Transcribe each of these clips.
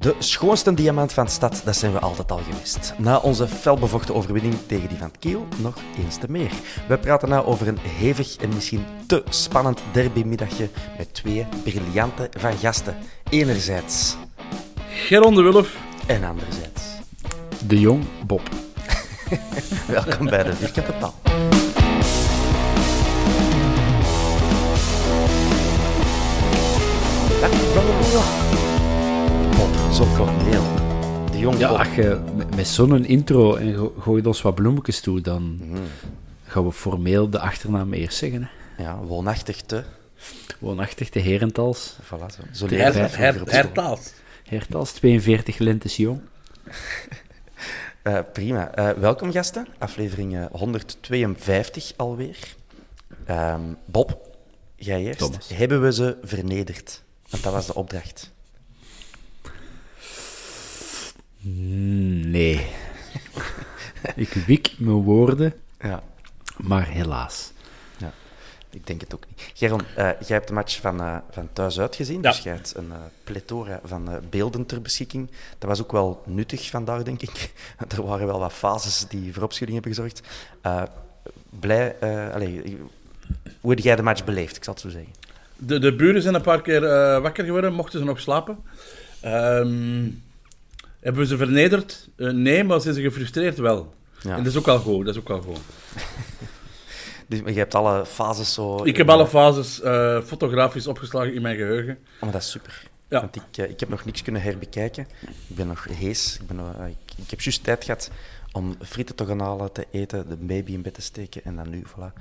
De schoonste diamant van de stad, dat zijn we altijd al geweest. Na onze felbevochten overwinning tegen die van Kiel, nog eens te meer. We praten nou over een hevig en misschien te spannend derbymiddagje met twee briljante van gasten. Enerzijds Geron de Wulf. en anderzijds. De Jong Bob. Welkom bij de Vierkante Paal. Bob, zo formeel. De jong Ja, je met- met zo'n intro en go- gooit ons wat bloemetjes toe, dan gaan we formeel de achternaam eerst zeggen. Hè. Ja, woonachtig te. Woonachtig Herentals. Voilà, zo. Zo Her, leren wij her, vroeger op school. hertaald. Herentals, 42 lentes jong. Eh, prima. Eh, welkom gasten. Aflevering eh, 152 alweer. Ehm, Bob, jij eerst. Thomas. Hebben we ze vernederd? Want dat was de opdracht. Mm, Nee. Ik wik mijn woorden, Ja, maar helaas. ik denk het ook niet. Geron, eh, jij hebt de match van, eh, van thuis uitgezien, Ja. dus jij hebt een eh, plethora van eh, beelden ter beschikking. Dat was ook wel nuttig vandaag, denk ik. Want er waren wel wat fases die voor opschudding hebben gezorgd. Eh, blij... eh, allee, hoe heb jij de match beleefd, ik zal het zo zeggen? De, de buren zijn een paar keer eh, wakker geworden, mochten ze nog slapen. Ehm, hebben we ze vernederd? Eh, nee, maar zijn ze gefrustreerd wel. Ja. En dat is ook al goed, dat is ook al goed. Dus, je hebt alle fases zo... Ik heb alle fases eh, fotografisch opgeslagen in mijn geheugen. Oh, maar dat is super. Ja. Want ik, eh, ik heb nog niks kunnen herbekijken. Ik ben nog hees. Ik, ben, ik, ik heb juist tijd gehad om frieten te gaan halen, te eten, de baby in bed te steken en dan nu voilà,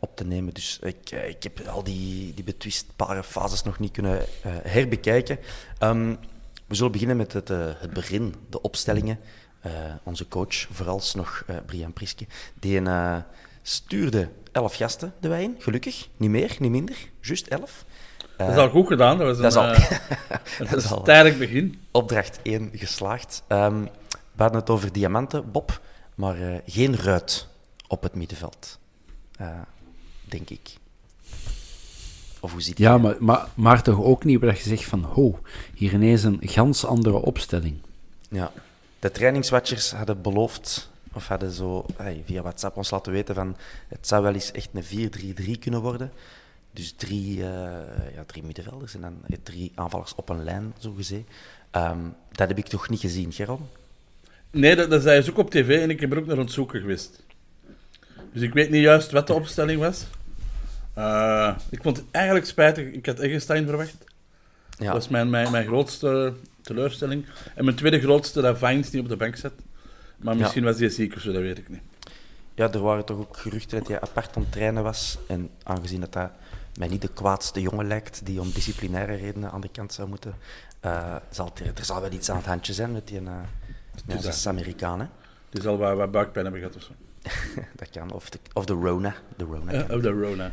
op te nemen. Dus ik, ik heb al die, die betwistbare fases nog niet kunnen herbekijken. Ehm, we zullen beginnen met het, eh, het begin, de opstellingen. Eh, onze coach, vooralsnog eh Brian Priske, die stuurde elf gasten de wijn. Gelukkig, niet meer, niet minder, juist elf. Dat is al goed gedaan. Dat, was dat is een, al- dat dat is al- een tijdelijk begin. opdracht 1 geslaagd. Ehm, we hadden het over diamanten, Bob, maar geen ruit op het middenveld. Denk ik. Of hoe ziet Ja, maar, maar, maar toch ook niet waar je zegt van, ho, hier ineens een gans andere opstelling. Ja. De trainingswatchers hadden beloofd, of hadden zo hey, via WhatsApp ons laten weten van het zou wel eens echt een 4-3-3 kunnen worden. Dus drie, eh, ja, drie middenvelders en dan eh, drie aanvallers op een lijn, zo gezien. Ehm, dat heb ik toch niet gezien, Geron? Nee, dat, dat zei ze ook op tv en ik heb er ook naar aan het zoeken geweest. Dus ik weet niet juist wat de opstelling was. Eh, ik vond het eigenlijk spijtig. Ik had Eggestein verwacht. Ja. Dat was mijn, mijn, mijn grootste teleurstelling. En mijn tweede grootste, dat Vines die op de bank zat. Maar Ja. misschien was hij ziek of zo, dat weet ik niet. Ja, er waren toch ook geruchten dat hij apart aan het trainen was. En aangezien dat dat mij niet de kwaadste jongen lijkt, die om disciplinaire redenen aan de kant zou moeten, eh, zal er, er zal wel iets aan het handje zijn met die uh, Amerikaan, hè? Die zal wat, wat buikpijn hebben gehad of zo. dat kan. Of de, of de Rona. De Rona Eh, of de Rona.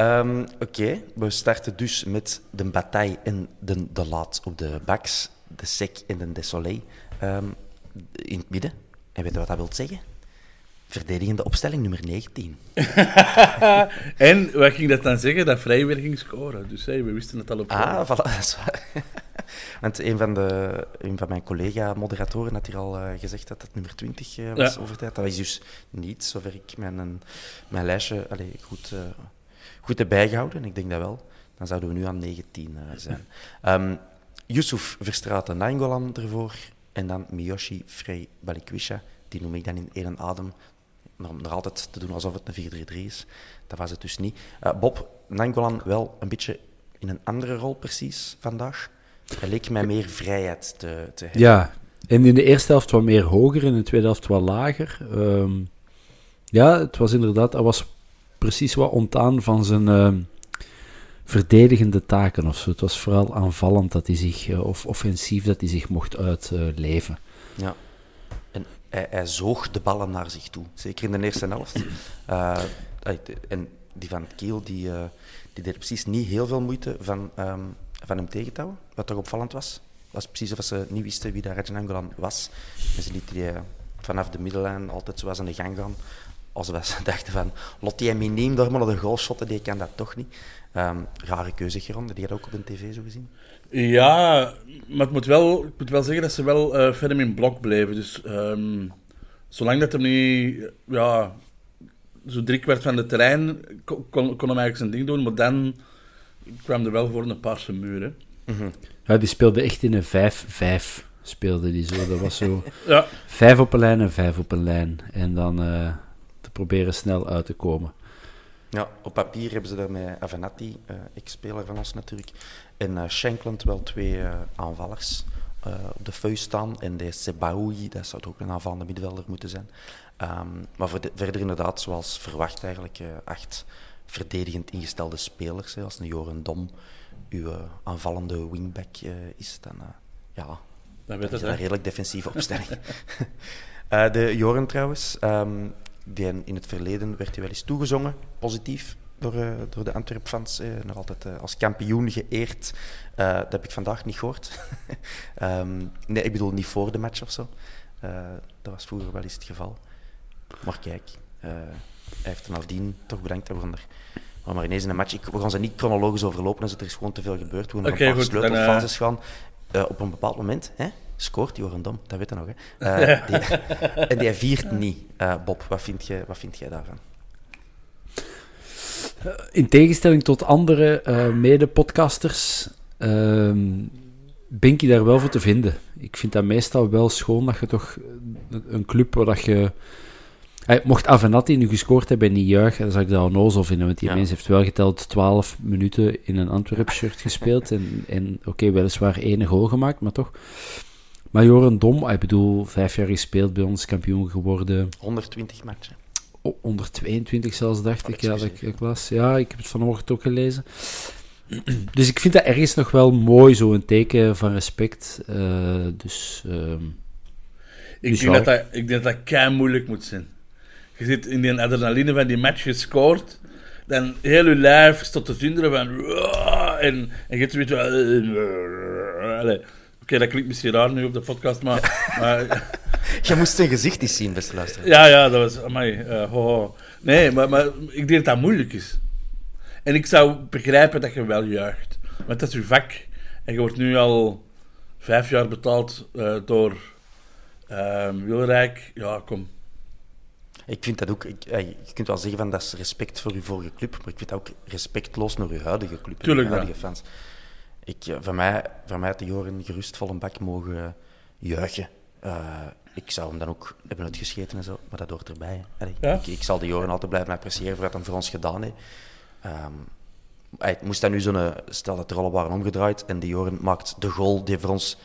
Ehm, Oké, we starten dus met de bataille en de, de laat op de baks, de sec en de desolé ehm, in het midden. En weet je wat dat wil zeggen? Verdedigende opstelling nummer 19. En wat ging dat dan zeggen? Dat Vrij weer ging scoren. Dus hey, we wisten het al op Ah, voilà, dat is waar. Want een van, de, een van mijn collega-moderatoren had hier al eh, gezegd dat het nummer 20 eh, was Ja. over tijd. Dat is dus niet, zover ik mijn, mijn lijstje allee, goed, eh, goed heb bijgehouden. Ik denk dat wel. Dan zouden we nu aan 19 eh, zijn. Ehm Yusuf Verstraeten Nainggolan ervoor. En dan Miyoshi Frey Balikwisha. Die noem ik dan in één adem. Om nog altijd te doen alsof het een 4-3-3 is. Dat was het dus niet. Eh, Bob Nainggolan wel een beetje in een andere rol precies vandaag. Hij leek mij meer vrijheid te, te hebben. Ja, en in de eerste helft wat meer hoger, in de tweede helft wat lager. Ehm, ja, het was inderdaad, hij was precies wat ontdaan van zijn ehm, verdedigende taken of zo. Het was vooral aanvallend dat hij zich, eh, of offensief dat hij zich mocht uitleven. Ja. En hij, hij zoog de ballen naar zich toe. Zeker in de eerste helft. Eh, en die van Kiel, die, eh, die deed precies niet heel veel moeite van, ehm, van hem tegen te houden. Wat toch opvallend was. Was precies of ze niet wisten wie dat Rajan Angolan was. En ze lieten die eh, vanaf de middellijn altijd zoals aan de gang gaan. Alsof ze dachten van, lot die miniem daar maar naar de goal shotten, die kan dat toch niet. Ehm, rare keuze, Geron. Die had ook op een tv zo gezien. Ja, maar het moet wel, ik moet wel zeggen dat ze wel eh verder in blok bleven. Dus ehm, zolang dat hem niet ja, zo driekwart van de terrein kon, kon hem eigenlijk zijn ding doen, maar dan kwam er wel voor een paarse muur. Hè. Ja, die speelde echt in een 5-5. Speelde die zo. Dat was zo Ja, vijf op een lijn en vijf op een lijn. En dan eh, proberen snel uit te komen. Ja, op papier hebben ze daar met Avenatti, eh ex-speler van ons natuurlijk, en eh Shankland wel twee eh, aanvallers eh, op de vuist staan. En de Sebaoui, dat zou toch ook een aanvallende middenvelder moeten zijn. Ehm, maar voor de- verder inderdaad, zoals verwacht eigenlijk, eh, acht verdedigend ingestelde spelers. Hè. Als een Joren Dom uw aanvallende wingback eh, is, dan eh, ja, dan is een redelijk defensieve opstelling. Eh, de Joren trouwens, ehm, die in het verleden werd hij wel eens toegezongen, positief, door, eh, door de Antwerp-fans. eh, nog altijd eh, als kampioen geëerd. Dat heb ik vandaag niet gehoord. Ehm, nee, ik bedoel niet voor de match of zo. Dat was vroeger wel eens het geval. Maar kijk, hij heeft nadien toch bedankt. Er maar, maar ineens in een match. Ik, we gaan ze niet chronologisch overlopen, dus er is gewoon te veel gebeurd. We gaan naar Oké, een paar sleutelfases gaan. Op een bepaald moment hè, scoort Joran Dom, dat weet je nog. Hè? Eh, die, en die viert niet. Eh, Bob, wat vind, je, wat vind jij daarvan? In tegenstelling tot andere eh mede-podcasters ehm, ben ik daar wel voor te vinden. Ik vind dat meestal wel schoon dat je toch een club waar dat je... Hij, mocht Avenatti nu gescoord hebben en niet juichen, dan zou ik dat onnozel vinden, want die Ja. mens heeft wel geteld 12 minuten in een Antwerp-shirt gespeeld en, en oké, weliswaar één goal gemaakt, maar toch. Maar Joren Dom, ik bedoel, vijf jaar gespeeld bij ons, kampioen geworden, 120 matchen. O- onder 22 zelfs, dacht Oh, ik. Ja, dat ik, ik las. Ja, ik heb het vanochtend ook gelezen. Dus ik vind dat ergens nog wel mooi, zo'n teken van respect. Eh, dus ehm, Ik, Dus denk dat dat, ik denk dat dat kei moeilijk moet zijn. Je zit in die adrenaline van die match gescoord, dan heel je lijf staat te zinderen van... En, en je weet wel... Oké, dat klinkt misschien raar nu op de podcast, maar... maar Je moest zijn gezicht eens zien, beste luisteraar. ja, ja, dat was... Amai, ho, ho. Nee, maar, maar ik denk dat dat moeilijk is. En ik zou begrijpen dat je wel juicht. Want dat is je vak. En je wordt nu al vijf jaar betaald eh, door ehm Wilrijk. Ja, kom. Ik vind dat ook, ik, eh, je kunt wel zeggen van dat is respect voor je vorige club, maar ik vind dat ook respectloos naar je huidige club en Tuurlijk je huidige fans. Ik, eh, van, mij, van mij had de Joren gerust vol een bak mogen juichen. Eh, ik zou hem dan ook hebben uitgescheten en zo, maar dat hoort erbij. hè. Allee, Ja? ik, ik zal de Joren altijd blijven appreciëren voor wat hij voor ons gedaan heeft. Hij moest dan nu zo'n, eh, stel dat de rollen waren omgedraaid en de Joren maakt de goal die voor ons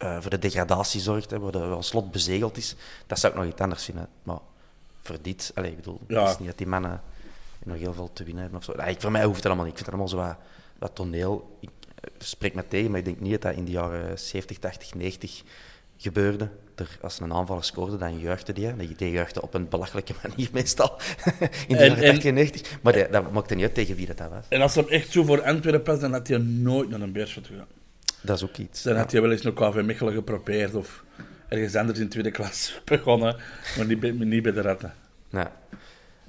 voor de degradatie zorgt, hè, waar de, waar slot bezegeld is, dat zou ik nog iets anders vinden. Maar voor dit, ik bedoel, Ja. het is niet dat die mannen nog heel veel te winnen hebben of zo. Nee, voor mij hoeft het allemaal niet. Ik vind het allemaal zo wat, wat toneel. Ik spreek me tegen, maar ik denk niet dat dat in de jaren 70, 80, 90 gebeurde. Er, als een aanvaller scoorde, dan juichte die. Die, die juichte op een belachelijke manier meestal. in de En- jaren en- 98. Maar dat, dat maakte niet uit tegen wie dat, dat was. En als hem echt zo voor Antwerpen was, dan had hij nooit naar een Beerschot gegaan. Dat is ook iets. Dan Ja. had hij wel eens nog KV Mechelen geprobeerd of ergens anders in tweede klas begonnen, maar niet bij, niet bij de ratten.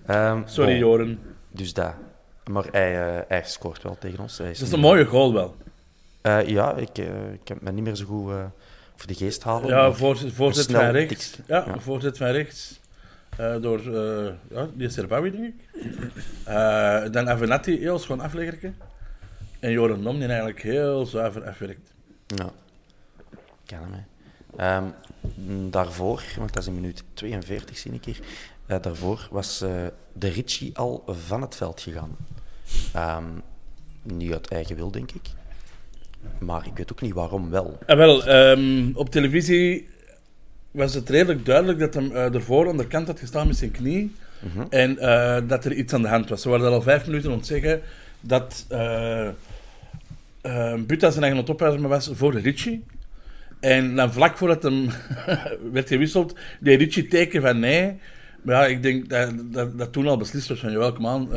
Ehm, Sorry, bon, Joren. Dus dat. Maar hij, eh, hij scoort wel tegen ons. Hij Dat is een mooie goal wel. Eh, ja, ik, eh, ik heb me niet meer zo goed voor de geest halen. Ja, voorzet van rechts. Ja, Ja. voorzet van rechts. Door eh ja, die Serbawi, denk ik. Dan Avenatti, heel schoon afleggerke. En Joren Nom, die eigenlijk heel zuiver afwerkt. Ja, kan hem. hè. Ehm, daarvoor, want dat is in minuut 42, zie ik hier. daarvoor was de Ritchie al van het veld gegaan. Ehm, niet uit eigen wil, denk ik. Maar ik weet ook niet waarom wel. En wel, ehm, op televisie was het redelijk duidelijk dat hem eh, ervoor aan de kant had gestaan met zijn knie. En eh, dat er iets aan de hand was. Ze waren al vijf minuten om te zeggen dat eh eh, Buta zijn eigen opruimer was voor Ritchie. En dan vlak voordat hem werd gewisseld, deed Ritchie teken van nee. Maar ja, ik denk dat dat, dat toen al beslist was van, jawel, kom aan,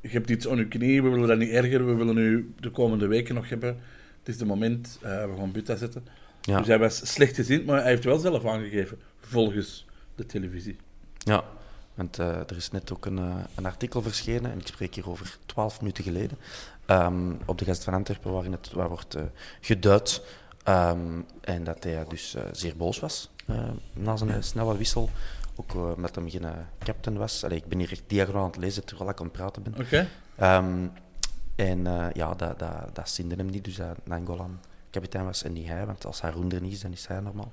je hebt iets aan je knie, we willen dat niet erger, we willen u de komende weken nog hebben. Het is het moment, eh, we gaan Buta zetten. Ja. Dus hij was slecht gezien, maar hij heeft wel zelf aangegeven, volgens de televisie. Ja, want eh, er is net ook een, eh, een artikel verschenen, en ik spreek hier over twaalf minuten geleden, ehm, op de Gast van Antwerpen, waarin het waar wordt geduid. ehm, en dat hij dus zeer boos was na zijn snelle wissel. Ook omdat hij geen captain was. Allee, ik ben hier echt diagonaal aan het lezen terwijl ik aan het praten ben. Oké? Ehm, en eh, ja, dat, dat, dat zinde hem niet, dus dat Nangolan kapitein was en niet hij. Want als Haroon er niet is, dan is hij normaal.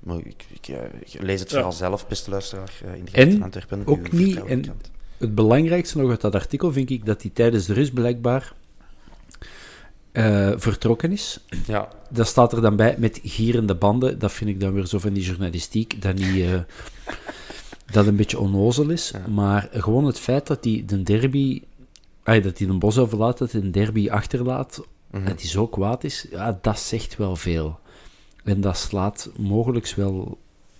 Maar ik, ik, eh, ik lees het Ja. vooral zelf, beste luisteraar, eh, in de Gast En van Antwerpen. ook niet, en het belangrijkste nog uit dat artikel vind ik dat hij tijdens de rust blijkbaar eh, vertrokken is. Ja, Dat staat er dan bij met gierende banden. Dat vind ik dan weer zo van die journalistiek, dat niet... eh, dat een beetje onnozel is. Maar gewoon het feit dat hij de derby... ay, dat hij een bos overlaat, dat hij een derby achterlaat, Mhm. dat hij zo kwaad is, ja, dat zegt wel veel. En dat slaat mogelijk wel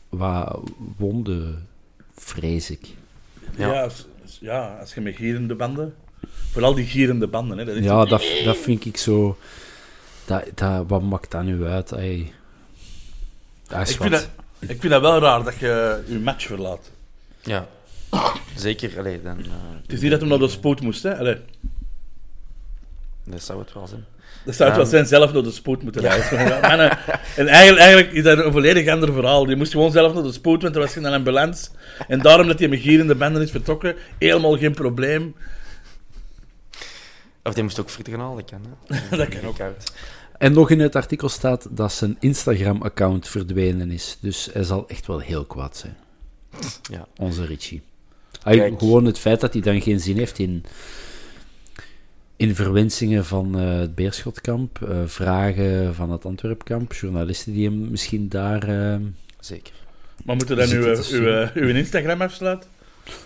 wat wonden, vrees ik. Ja, Ja. als, als- ja, als je met gierende banden... Vooral die gierende banden, hè. Dat is Ja, dat, dat vind ik zo... Dat, dat, wat maakt dat nu uit? Ay, dat is ik, wat. vind dat, ik vind dat wel raar dat je je match verlaat. Ja. zeker. Allee, dan, eh, Het is niet dat hem naar de spoed moest, hè. Allee, dat zou het wel zijn. dat zou het wel Ehm. zijn zelf naar de spoed moeten rijden. Ja. En eigenlijk, eigenlijk is dat een volledig ander verhaal. Je moest gewoon zelf naar de spoed, want er was geen ambulance. En daarom dat hij met gierende banden is vertrokken, helemaal geen probleem. Of die moest ook frieten gaan halen, dat. Hè. Dat kan ook. Koud. En nog in het artikel staat dat zijn Instagram-account verdwenen is. Dus hij zal echt wel heel kwaad zijn, Ja. onze Richie. Kijk. gewoon het feit dat hij dan geen zin heeft in, in verwensingen van eh, het Beerschotkamp, eh, vragen van het Antwerpkamp, journalisten die hem misschien daar eh, Zeker. Maar moeten we dan Zit uw, uw, uw Instagram afsluiten?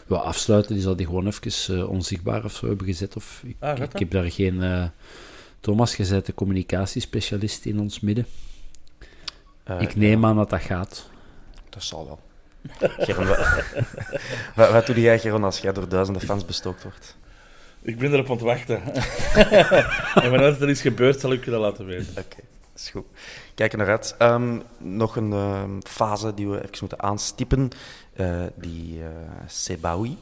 wel afsluiten. Die zal die gewoon even eh, onzichtbaar of zo hebben gezet. Of, ik, Ah, ik heb daar geen... eh, Thomas, je bent de communicatiespecialist in ons midden. Eh, ik neem ja, aan dat dat gaat. Dat zal wel. Geron, wat, wat, doe jij, Geron, als jij door duizenden fans bestookt wordt? Ik ben erop aan het wachten. en wanneer er is gebeurd, zal ik je dat laten weten. Oké, is goed. Kijk er naar uit. Ehm, nog een ehm, fase die we even moeten aanstippen. Eh, die eh Sebawi.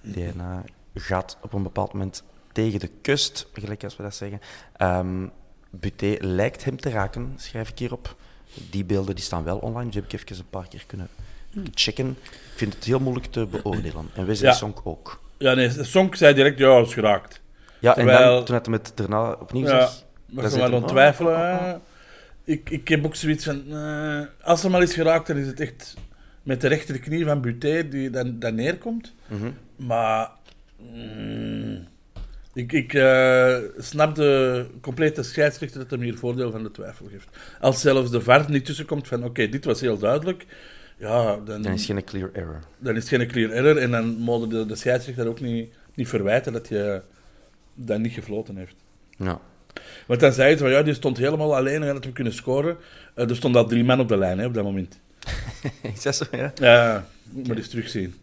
Die eh, gaat op een bepaald moment tegen de kust, gelijk als we dat zeggen. Ehm Buté lijkt hem te raken, schrijf ik hierop. Die beelden die staan wel online, dus heb ik even een paar keer kunnen checken. Ik vind het heel moeilijk te beoordelen. En Wesley Ja. Song ook. Ja, nee, Sonk zei direct, ja, is geraakt. Ja, en dan, toen had hij het daarna opnieuw Ja, zag, maar dan ze zit waren hem, aan het twijfelen. eh. Ik, ik heb ook zoiets van, eh, als er maar is geraakt, dan is het echt met de rechterknie van Buté die dan, dan neerkomt. Mhm. Maar mm, ik, ik eh, snap de complete scheidsrechter dat hem hier voordeel van de twijfel geeft. Als zelfs de VAR niet tussenkomt van, oké, dit was heel duidelijk, ja, dan, Dan is geen clear error. dan is het geen clear error. En dan mogen de, de scheidsrechter ook niet, niet verwijten dat je dat niet gefloten heeft. Ja. Want dan zei ze van ja, die stond helemaal alleen en had we kunnen scoren. Eh, er stonden al drie man op de lijn hè, op dat moment. Is dat zo, ja? Ja, moet maar eens terugzien.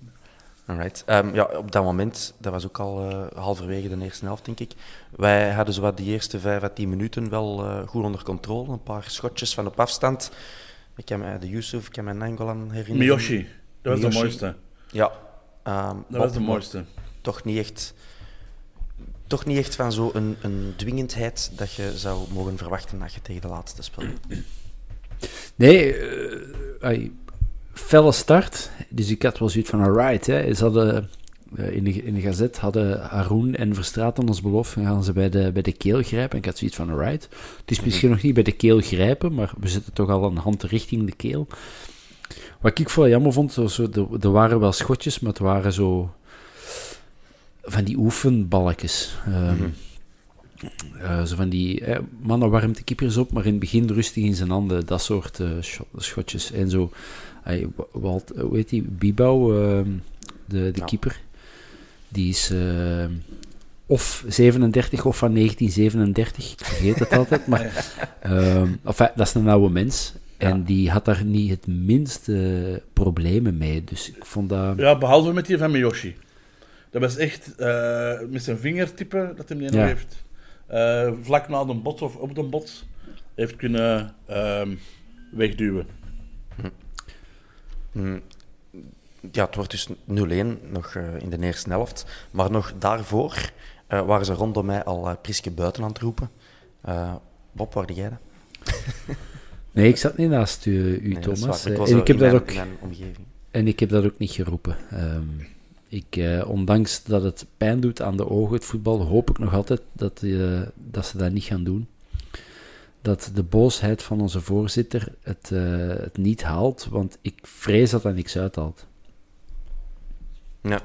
Alright. Ehm, ja, op dat moment, dat was ook al eh, halverwege de eerste helft, denk ik. Wij hadden zowat die eerste vijf à tien minuten wel eh, goed onder controle. Een paar schotjes van op afstand. Ik kan me de Yusuf, ik kan me Nangolan herinneren. Miyoshi, dat was de mooiste. Ja. ehm, Dat was de mooiste. Toch niet echt, toch niet echt van zo'n een, een dwingendheid dat je zou mogen verwachten als je tegen de laatste speelt. Nee, eh, ai, felle start. Dus ik had wel zoiets van, alright. Hè. Ze hadden, eh, in, de, in de gazet hadden Haroon en Verstraeten ons beloofd, dan gaan ze bij de, bij de keel grijpen. En ik had zoiets van, alright. Het is misschien nog niet bij de keel grijpen, maar we zitten toch al een hand richting de keel. Wat ik vooral jammer vond, zo, zo, er, waren wel schotjes, maar het waren zo van die oefenballetjes. Ehm, eh, zo van die eh, mannen warmt de op, maar in het begin rustig in zijn handen. Dat soort eh, scho- schotjes. En zo, eh, Walt, eh, hoe heet die? Bibau, ehm, de, de Ja. keeper. Die is eh, of 37 of van 1937. Ik vergeet het altijd. Maar ehm, enfin, dat is een oude mens. En die had daar niet het minste problemen mee. Dus ik vond dat... Ja, behalve met die van Miyoshi. Dat was echt eh, met zijn vingertippen dat hij die nog Ja. heeft. eh, vlak na de bots of op de bots heeft kunnen ehm, wegduwen. Mm, Ja, het wordt dus 0-1 nog eh, in de eerste helft. Maar nog daarvoor eh, waren ze rondom mij al eh Priske buiten aan het roepen. Bob, waar jij dat? Nee, ik zat niet naast u, u Nee, Thomas. was en ik heb in dat mijn, ook... in mijn omgeving. En ik heb dat ook niet geroepen. Ehm, ik, ondanks dat het pijn doet aan de ogen, het voetbal, hoop ik nog altijd dat, dat ze dat niet gaan doen. Dat de boosheid van onze voorzitter het, het niet haalt, want ik vrees dat dat niks uithaalt. Ja,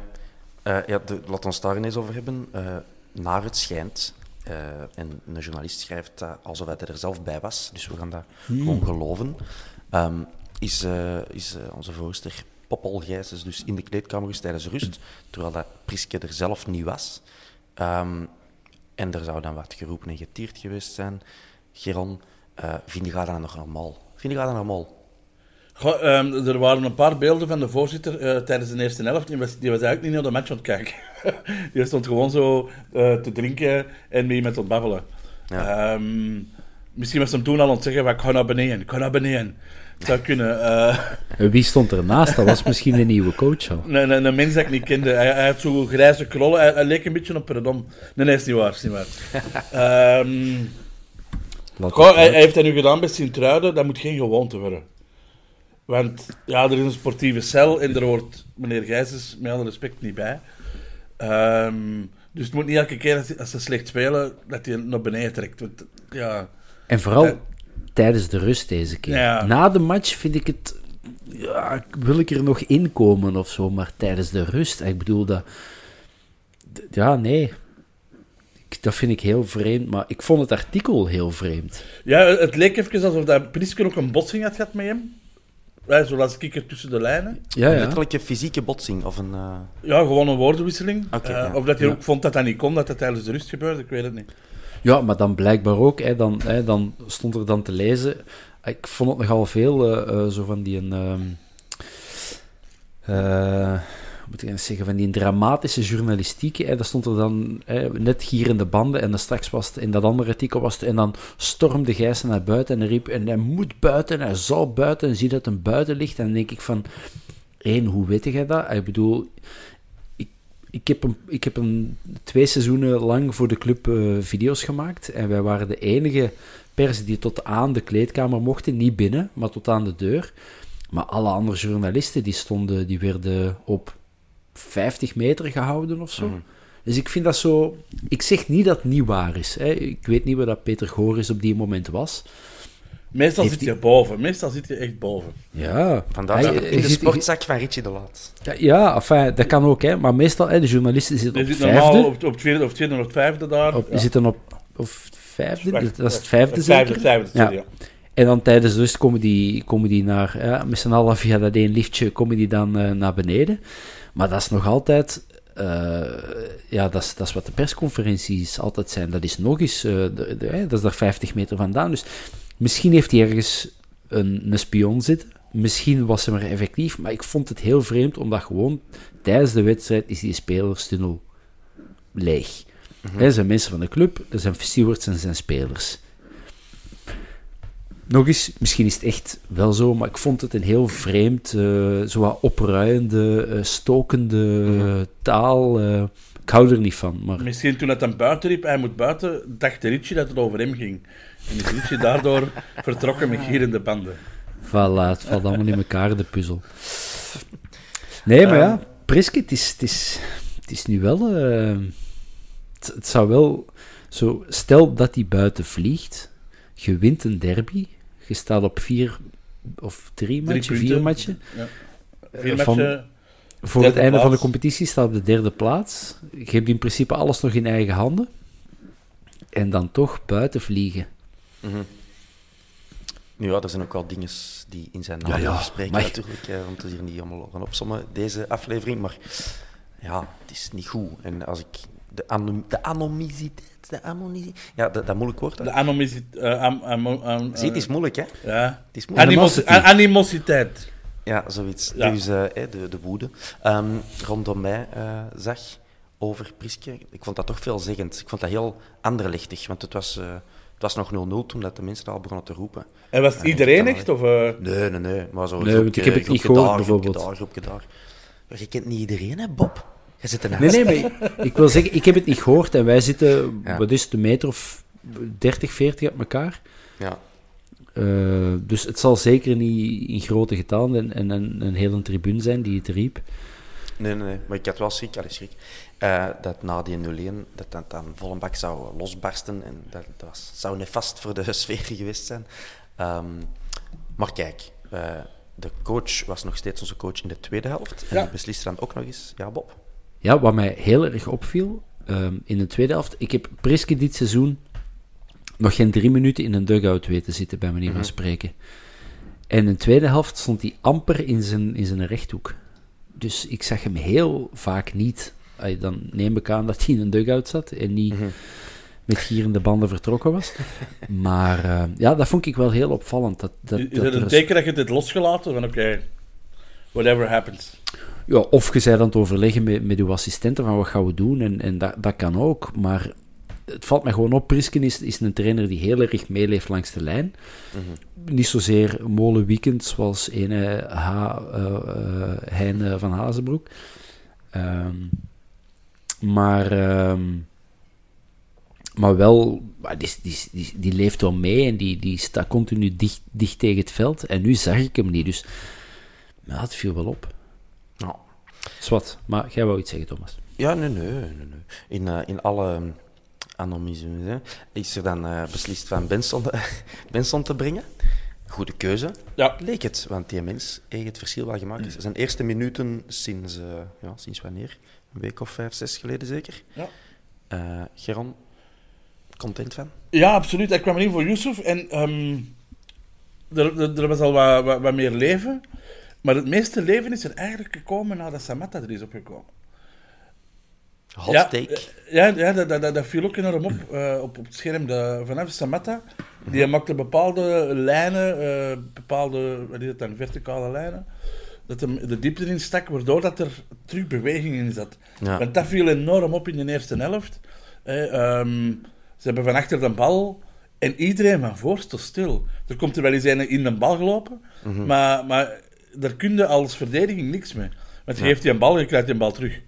Eh, ja de, laat ons daar eens over hebben. Eh, naar het schijnt, eh, en een journalist schrijft dat alsof hij er zelf bij was, dus we gaan dat gewoon geloven, ehm, is, is onze Poppel Gijsens dus in de kleedkamer geweest tijdens rust, terwijl dat Priske er zelf niet was. Ehm, en er zou dan wat geroepen en getierd geweest zijn. Geron, vind je dat nog normaal? Vind je dat normaal? Goh, ehm, er waren een paar beelden van de voorzitter eh, tijdens de eerste helft. Die was, die was eigenlijk niet naar de match aan het kijken. die stond gewoon zo eh, te drinken en mee met het babbelen. Ja. Ehm, misschien was hem toen al aan het zeggen, ik ga naar beneden, ik ga naar beneden. Zou kunnen. eh, wie stond ernaast? Dat was misschien de nieuwe coach al. een, een, een mens dat ik niet kende. Hij, hij had zo grijze krollen. Hij, hij leek een beetje op Predom. Nee, nee, is niet waar. Is niet waar. Ehm, Goh, het hij, hij heeft dat nu gedaan bij Sint-Truiden. Dat moet geen gewoonte worden. Want ja, er is een sportieve cel en er hoort meneer Gijsens met alle respect niet bij. Ehm, dus het moet niet elke keer als, als ze slecht spelen, dat hij naar beneden trekt. Want, ja, En vooral tijdens de rust deze keer. Ja. Na de match vind ik het... Ja, wil ik er nog inkomen of zo, maar tijdens de rust, ik bedoel dat... Ja, nee. Dat vind ik heel vreemd, maar ik vond het artikel heel vreemd. ja, het leek even alsof dat Priske ook een botsing had gehad met hem. Ja, zo las ik er tussen de lijnen. Ja, Een ja. letterlijke fysieke botsing of een... eh, Ja, gewoon een woordenwisseling. Oké, Eh, ja. Of dat hij Ja. ook vond dat dat niet kon, dat dat tijdens de rust gebeurde, ik weet het niet. Ja, maar dan blijkbaar ook, hè, dan, hè, dan stond er dan te lezen. Ik vond het nogal veel eh, eh, zo van die een. ehm, eh, moet ik eens zeggen, van die dramatische journalistiek. Hè, daar stond er dan hè, net gierende banden en dan straks was het in dat andere artikel was en dan stormde Gijssen naar buiten en riep en hij moet buiten, hij zal buiten en zie dat een buiten ligt. En dan denk ik van, één, hoe weet jij dat? Ik bedoel, ik, ik, heb een, ik heb een twee seizoenen lang voor de club eh, video's gemaakt en wij waren de enige pers die tot aan de kleedkamer mochten, niet binnen, maar tot aan de deur. Maar alle andere journalisten die stonden, die werden op 50 meter gehouden of zo. Dus ik vind dat zo. Ik zeg niet dat het niet waar is. Hè. Ik weet niet waar dat Peter Goris op die moment was. Meestal Heeft zit die- je boven. Meestal zit je echt boven. Ja, Vandaar hij in de zit- sportzak van Richie de Laat. Ja, ja enfin, dat kan ook, hè. Maar meestal, hè, de journalisten zitten op zit normaal vijfde. op, op het tweede of tweede of vijfde daar. Op, Ja. zitten op of vijfde, Wacht, dat is het ja. vijfde zeker? Vijfde, vijfde, Ja. ja. En dan tijdens de rust komen die, komen die naar, ja, met z'n allen via dat één liftje, komen die dan eh, naar beneden. Maar dat is nog altijd eh, ja, dat is, dat is wat de persconferenties altijd zijn. Dat is nog eens, eh, de- de- hè, dat is daar 50 meter vandaan. Dus misschien heeft hij ergens een, een spion zitten. Misschien was hij maar effectief. Maar ik vond het heel vreemd, omdat gewoon tijdens de wedstrijd is die spelerstunnel leeg. Hè, Er zijn mensen van de club, er zijn stewards en zijn spelers. Nog eens, misschien is het echt wel zo, maar ik vond het een heel vreemd, eh zo wat opruiende, eh, stokende eh, taal. eh. ik hou er niet van, maar Misschien toen het hem buiten riep, hij moet buiten, dacht Ritchie dat het over hem ging. En is Ritchie daardoor vertrokken met gierende banden. voilà, het valt allemaal in elkaar, de puzzel. Nee, maar ja, Priske, het is, het is, het is nu wel... het, het zou wel... Zo, stel dat hij buiten vliegt, je wint een derby, je staat op vier of drie matchen, vier matchen. Ja. Eh, Vier van- matchen, Voor het einde van de competitie staat op de derde plaats. Je hebt in principe alles nog in eigen handen. En dan toch buiten vliegen. Nu ja, er zijn ook wel dingen die in zijn Ja, nadeel ja, spreken maar- natuurlijk. eh, want het is hier niet allemaal gaan opsommen, deze aflevering. Maar ja, het is niet goed. En als ik de, anom de. De ja, dat, dat moeilijk woord. hè. de anomiciteit. eh, am- am- am- Zie, het is moeilijk, hè? ja. Het is moeilijk. Animositeit. Ja, zoiets. Ja. Dus eh, hè, de, de woede. Ehm, rondom mij eh, zag over Priske, ik vond dat toch veelzeggend. Ik vond dat heel anderlichtig, want het was, eh, het was nog 0-0 toen dat de mensen al begonnen te roepen. En was het iedereen echt? Of, eh, Nee, nee, nee. Maar zo Nee, groepje- want ik heb het niet gehoord, daar, groepje bijvoorbeeld. Daar, groepje daar. Maar je kent niet iedereen, hè, Bob? Je zit ernaast. Nee, nee, maar ik wil zeggen, ik heb het niet gehoord. En wij zitten, Ja. wat is het, een meter of 30, 40 uit elkaar. Ja. Eh, dus het zal zeker niet in grote getallen en, en een, een hele tribune zijn die het riep. Nee, nee, nee. Maar ik had wel schrik, schrik eh, dat na die 0 dat dat dan vol een bak zou losbarsten. En dat, dat was, zou nefast voor de sfeer geweest zijn. Ehm, maar kijk, eh, de coach was nog steeds onze coach in de tweede helft. En die besliste dan ook nog eens, ja Bob? Ja, wat mij heel erg opviel ehm, in de tweede helft. Ik heb Priske dit seizoen nog geen drie minuten in een dugout weten zitten, bij manier van spreken. En in de tweede helft stond hij amper in zijn, in zijn rechthoek. Dus ik zag hem heel vaak niet. Dan neem ik aan dat hij in een dugout zat en niet met gierende banden vertrokken was. Maar eh, ja, dat vond ik wel heel opvallend. Dat, dat, is dat het een teken dat je dit losgelaten? Van oké, whatever happens. Ja, of je zei aan het overleggen met, met uw assistenten van wat gaan we doen, en, en dat, dat kan ook. Maar het valt mij gewoon op, Prisken is, is een trainer die heel erg meeleeft langs de lijn. Niet zozeer molen weekend, zoals ene H, eh, eh, Hein eh, van Hazenbroek. Ehm, maar, ehm, maar wel, maar die, die, die, die leeft wel mee en die, die staat continu dicht, dicht tegen het veld. En nu zag ik hem niet, dus ja, het viel wel op. Ja. Zwat, maar jij wou iets zeggen, Thomas. Ja, nee, nee. nee, nee. In, eh, in alle anomismes hè, is er dan eh, beslist van Benson, Benson te brengen. Goede keuze. Ja. Leek het, want die mens heeft het verschil wel gemaakt. Zijn eerste minuten sinds, eh, ja, sinds wanneer? Een week of vijf, zes geleden zeker. Ja. Eh, Geron, content van? Ja, absoluut. Hij kwam erin voor Yusuf en ehm, er, er, er was al wat, wat, wat meer leven. Maar het meeste leven is er eigenlijk gekomen nadat Samatta er is opgekomen. Hot ja, take. eh, Ja, ja dat, dat, dat, viel ook enorm op, eh, op, op het scherm. De, vanaf Samatta, die maakte bepaalde lijnen, eh, bepaalde, wat is het dan, verticale lijnen, dat hem de diepte in stak, waardoor dat er terug beweging in zat. Ja. Want dat viel enorm op in de eerste helft. Eh, ehm, ze hebben van achter de bal en iedereen van voor stil. Er komt er wel eens een in de bal gelopen, maar, maar daar kun je als verdediging niks mee. Want je geeft die een bal, je krijgt die een bal terug.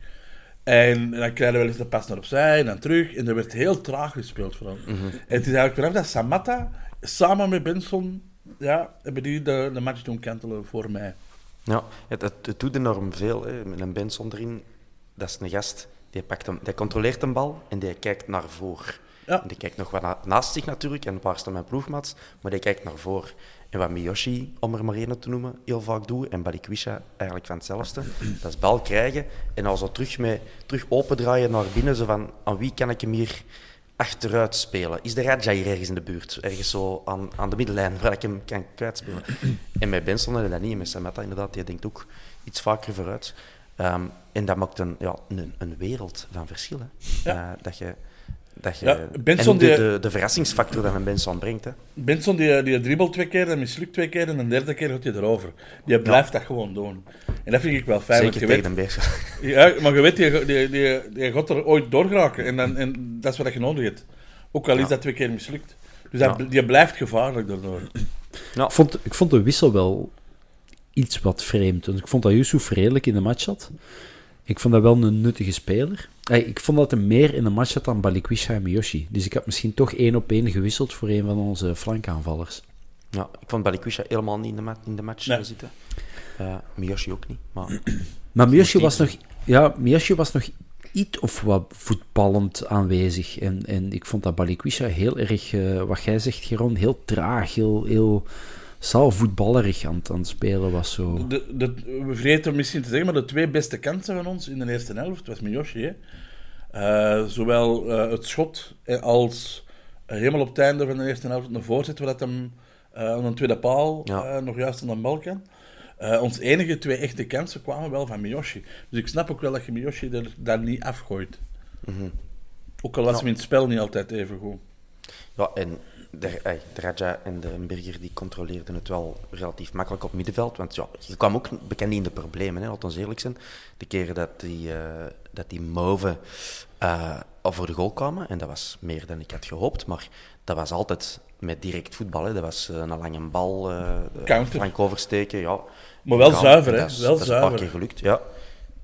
En dan krijg je wel eens de pas naar opzij en dan terug. En er werd heel traag gespeeld vooral. En het is eigenlijk vanaf dat Samatta samen met Benson, ja, hebben die de, de match doen kantelen voor mij. Ja, het, het, het doet enorm veel. Hè. Met een Benson erin, dat is een gast. Die, pakt hem, die controleert een bal en die kijkt naar voren. Ja. En die kijkt nog wat na- naast zich natuurlijk, en waar staan mijn ploegmaats, maar die kijkt naar voren. En wat Miyoshi, om er maar één te noemen, heel vaak doet, en Balikwisha eigenlijk van hetzelfde, dat is bal krijgen en dan zo terug, mee, terug opendraaien naar binnen, zo van, aan wie kan ik hem hier achteruit spelen? Is de Raja hier ergens in de buurt? Ergens zo aan, aan de middellijn, waar ik hem kan kwijtspelen? en met Benson en dat niet, met Samata inderdaad, die denkt ook iets vaker vooruit. Ehm, en dat maakt een, ja, een, een wereld van verschil. Hè. Ja. Eh, dat je, dat je, Ja, Benson en de, die- de, de verrassingsfactor dat een Benson brengt. Hè. Benson die, die dribbelt twee keer en mislukt twee keer en een derde keer gaat hij erover. Die blijft dat gewoon doen. En dat vind ik wel fijn. want Zeker je tegen weet, de Beerschot. ja, maar je weet, die, die, die, die gaat er ooit doorgeraken. En, dan, en dat is wat je nodig hebt. Ook al is Ja. dat twee keer mislukt. Dus dat, Ja. die blijft gevaarlijk daardoor. Ik vond, ik vond de wissel wel iets wat vreemd. Want ik vond dat Yusuf redelijk in de match zat. Ik vond dat wel een nuttige speler. Ik vond dat hij meer in de match zat dan Balikwisha en Miyoshi. Dus ik had misschien toch één op één gewisseld voor een van onze flankaanvallers. Ja, ik vond Balikwisha helemaal niet in de, ma- in de match Nee. zitten. Eh Miyoshi ook niet. Maar Maar Miyoshi was nog, ja, Miyoshi was nog iets of wat voetballend aanwezig. En, en ik vond dat Balikwisha heel erg, eh, wat jij zegt, Geron, heel traag, heel, heel zaalvoetballerig aan, het- aan het spelen was. Zo. De, de, we vergeten misschien te zeggen, maar de twee beste kansen van ons in de eerste helft was Miyoshi. Hè? Eh, zowel eh, het schot eh, als helemaal op het einde van de eerste helft een voorzet, waar dat hem aan een tweede paal Ja. nog juist aan de bal kan. Ons enige twee echte kansen kwamen wel van Miyoshi. Dus ik snap ook wel dat je Miyoshi er daar niet afgooit. Ook al was Ja. hem in het spel niet altijd even goed. Ja, en de, de Raja en de Berger die controleerden het wel relatief makkelijk op middenveld. Want ja, je kwam ook bekend in de problemen, hè, we eerlijk zijn. De keren dat die, eh dat die Mauve al voor de goal kwamen, en dat was meer dan ik had gehoopt, maar dat was altijd met direct voetbal. Hè. Dat was eh, een lange bal, Counter. flank oversteken. Ja. Maar wel Gaan. zuiver, hè? Dat is, Wel dat is een paar keer gelukt, ja.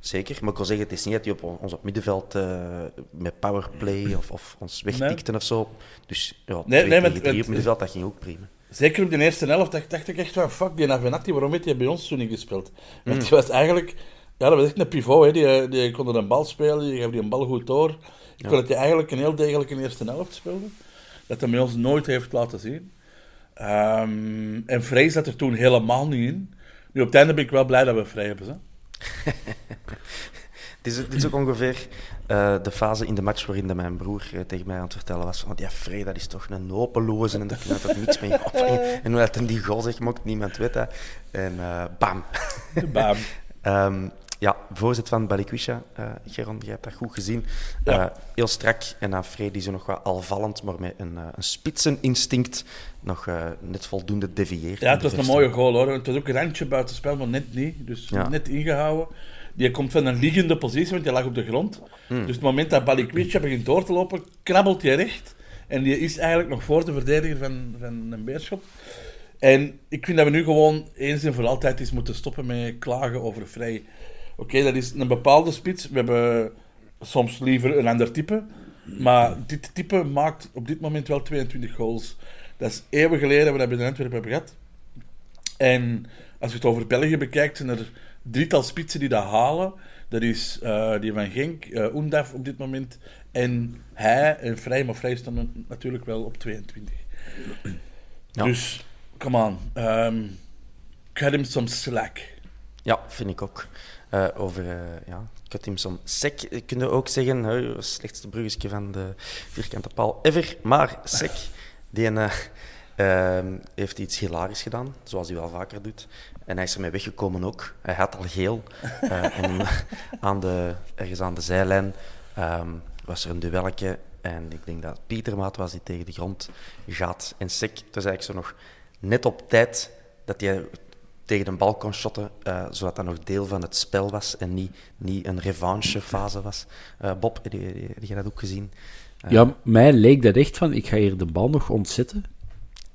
Zeker, maar ik wil zeggen, het is niet dat hij op ons op middenveld eh, met powerplay of, of ons wegtikte of zo. Dus ja, Nee, twee nee, het- drie op middenveld, dat ging ook prima. Zeker op de eerste helft dacht, dacht ik echt van, fuck, die Navenatti, waarom heeft hij bij ons toen niet gespeeld? Want Mm. die was eigenlijk, ja, dat was echt een pivot, hè. Die, die kon een bal spelen, die gaf die een bal goed door. Ik Ja. vond dat hij eigenlijk een heel degelijke eerste helft speelde. Dat hij bij ons nooit heeft laten zien. Ehm, en Vrij zat er toen helemaal niet in. Nu, op het einde ben ik wel blij dat we Vrij hebben, hè. Het is, dit is ook ongeveer eh, de fase in de match waarin dat mijn broer eh, tegen mij aan het vertellen was van ja, Frey, dat is toch een hopeloze en daar kun je toch niks mee op. En hoe dat hem die goal zegt, mocht niemand weet dat. En eh, bam. Bam. Ehm, ja, voorzet van Balikwisha, eh Geron, jij hebt dat goed gezien. Ja. Eh, heel strak en dan Frey die zo nog wat alvallend, maar met een, eh, een spitseninstinct nog net voldoende devieert. Ja, het de was een mooie goal hoor. Het was ook een randje buiten spel, maar net niet. Dus Ja. net ingehouden. Die komt van een liggende positie, want die lag op de grond. Hmm. Dus het moment dat Balikwisha begint door te lopen, krabbelt hij recht. En die is eigenlijk nog voor de verdediger van, van een beerschot. En ik vind dat we nu gewoon eens en voor altijd eens moeten stoppen met klagen over vrij. Oké, dat is een bepaalde spits. We hebben soms liever een ander type. Maar dit type maakt op dit moment wel 22 goals. Dat is eeuwen geleden dat we dat bij de Antwerpen hebben gehad. En als je het over België bekijkt, zijn er drietal spitsen die dat halen. Dat is eh, die van Genk, eh Oendaf op dit moment, en hij en Vrij. Maar Vrij staat nu natuurlijk wel op 22. Ja. Dus, come on. Um, cut him some slack. Ja, vind ik ook. Eh, over, eh ja, cut him some sec, eh, kun je ook zeggen. hè, slechtste bruggetje van de vierkante paal ever. Maar sec, die eh, ehm, heeft iets hilarisch gedaan, zoals hij wel vaker doet. En hij is ermee weggekomen ook. Hij had al geel. En aan de, ergens aan de zijlijn ehm, was er een duelletje. En ik denk dat Pietermaat was die tegen de grond gaat. En sec, het was eigenlijk zo nog net op tijd dat hij tegen de bal kon shotten, eh, zodat dat nog deel van het spel was en niet, niet een revanchefase was. Eh, Bob, heb je, dat ook gezien? Ja, mij leek dat echt van, ik ga hier de bal nog ontzetten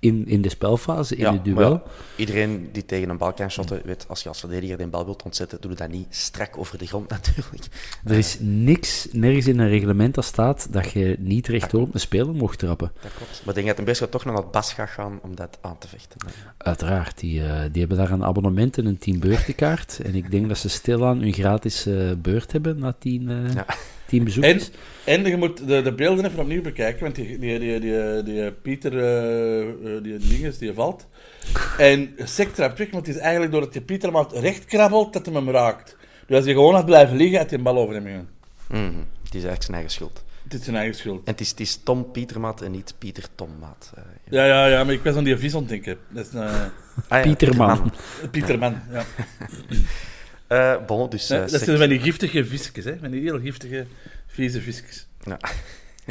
in, in de spelfase, in ja, het duel. maar iedereen die tegen een bal kan shotten, weet, als je als verdediger de bal wilt ontzetten, doe je dat niet strak over de grond natuurlijk. Er is niks, nergens in een reglement dat staat dat je niet rechtdoor op een speler mocht trappen. Dat klopt. Maar ik denk dat een best wel toch naar het bas gaat gaan om dat aan te vechten. Uiteraard, die, eh, die hebben daar een abonnement en een tien beurtenkaart. en ik denk dat ze stilaan hun gratis eh, beurt hebben na tien, eh Ja. Tien En, bezoekers. en je moet de, de beelden even opnieuw bekijken, want die, die, die, die, die Pieter, eh, eh, die dinges, die valt. En Sek trapt weg, want het is eigenlijk doordat je Pieter maar recht krabbelt, dat hij hem raakt. Dus als hij gewoon had blijven liggen, had hij een bal over hem gegaan. Mhm. Het is eigenlijk zijn eigen schuld. Het is zijn eigen schuld. En het is, het is Tom Pietermaat en niet Pieter Tommaat. Eh, Ja, ja, ja, maar ik was aan die vis aan het denken. Dat is, eh, ah ja, Pieterman. Pieterman, ja. Eh, bon, dus... Nee, eh, dat zijn van die giftige visjes, hè? Van die heel giftige, vieze visjes. Ja.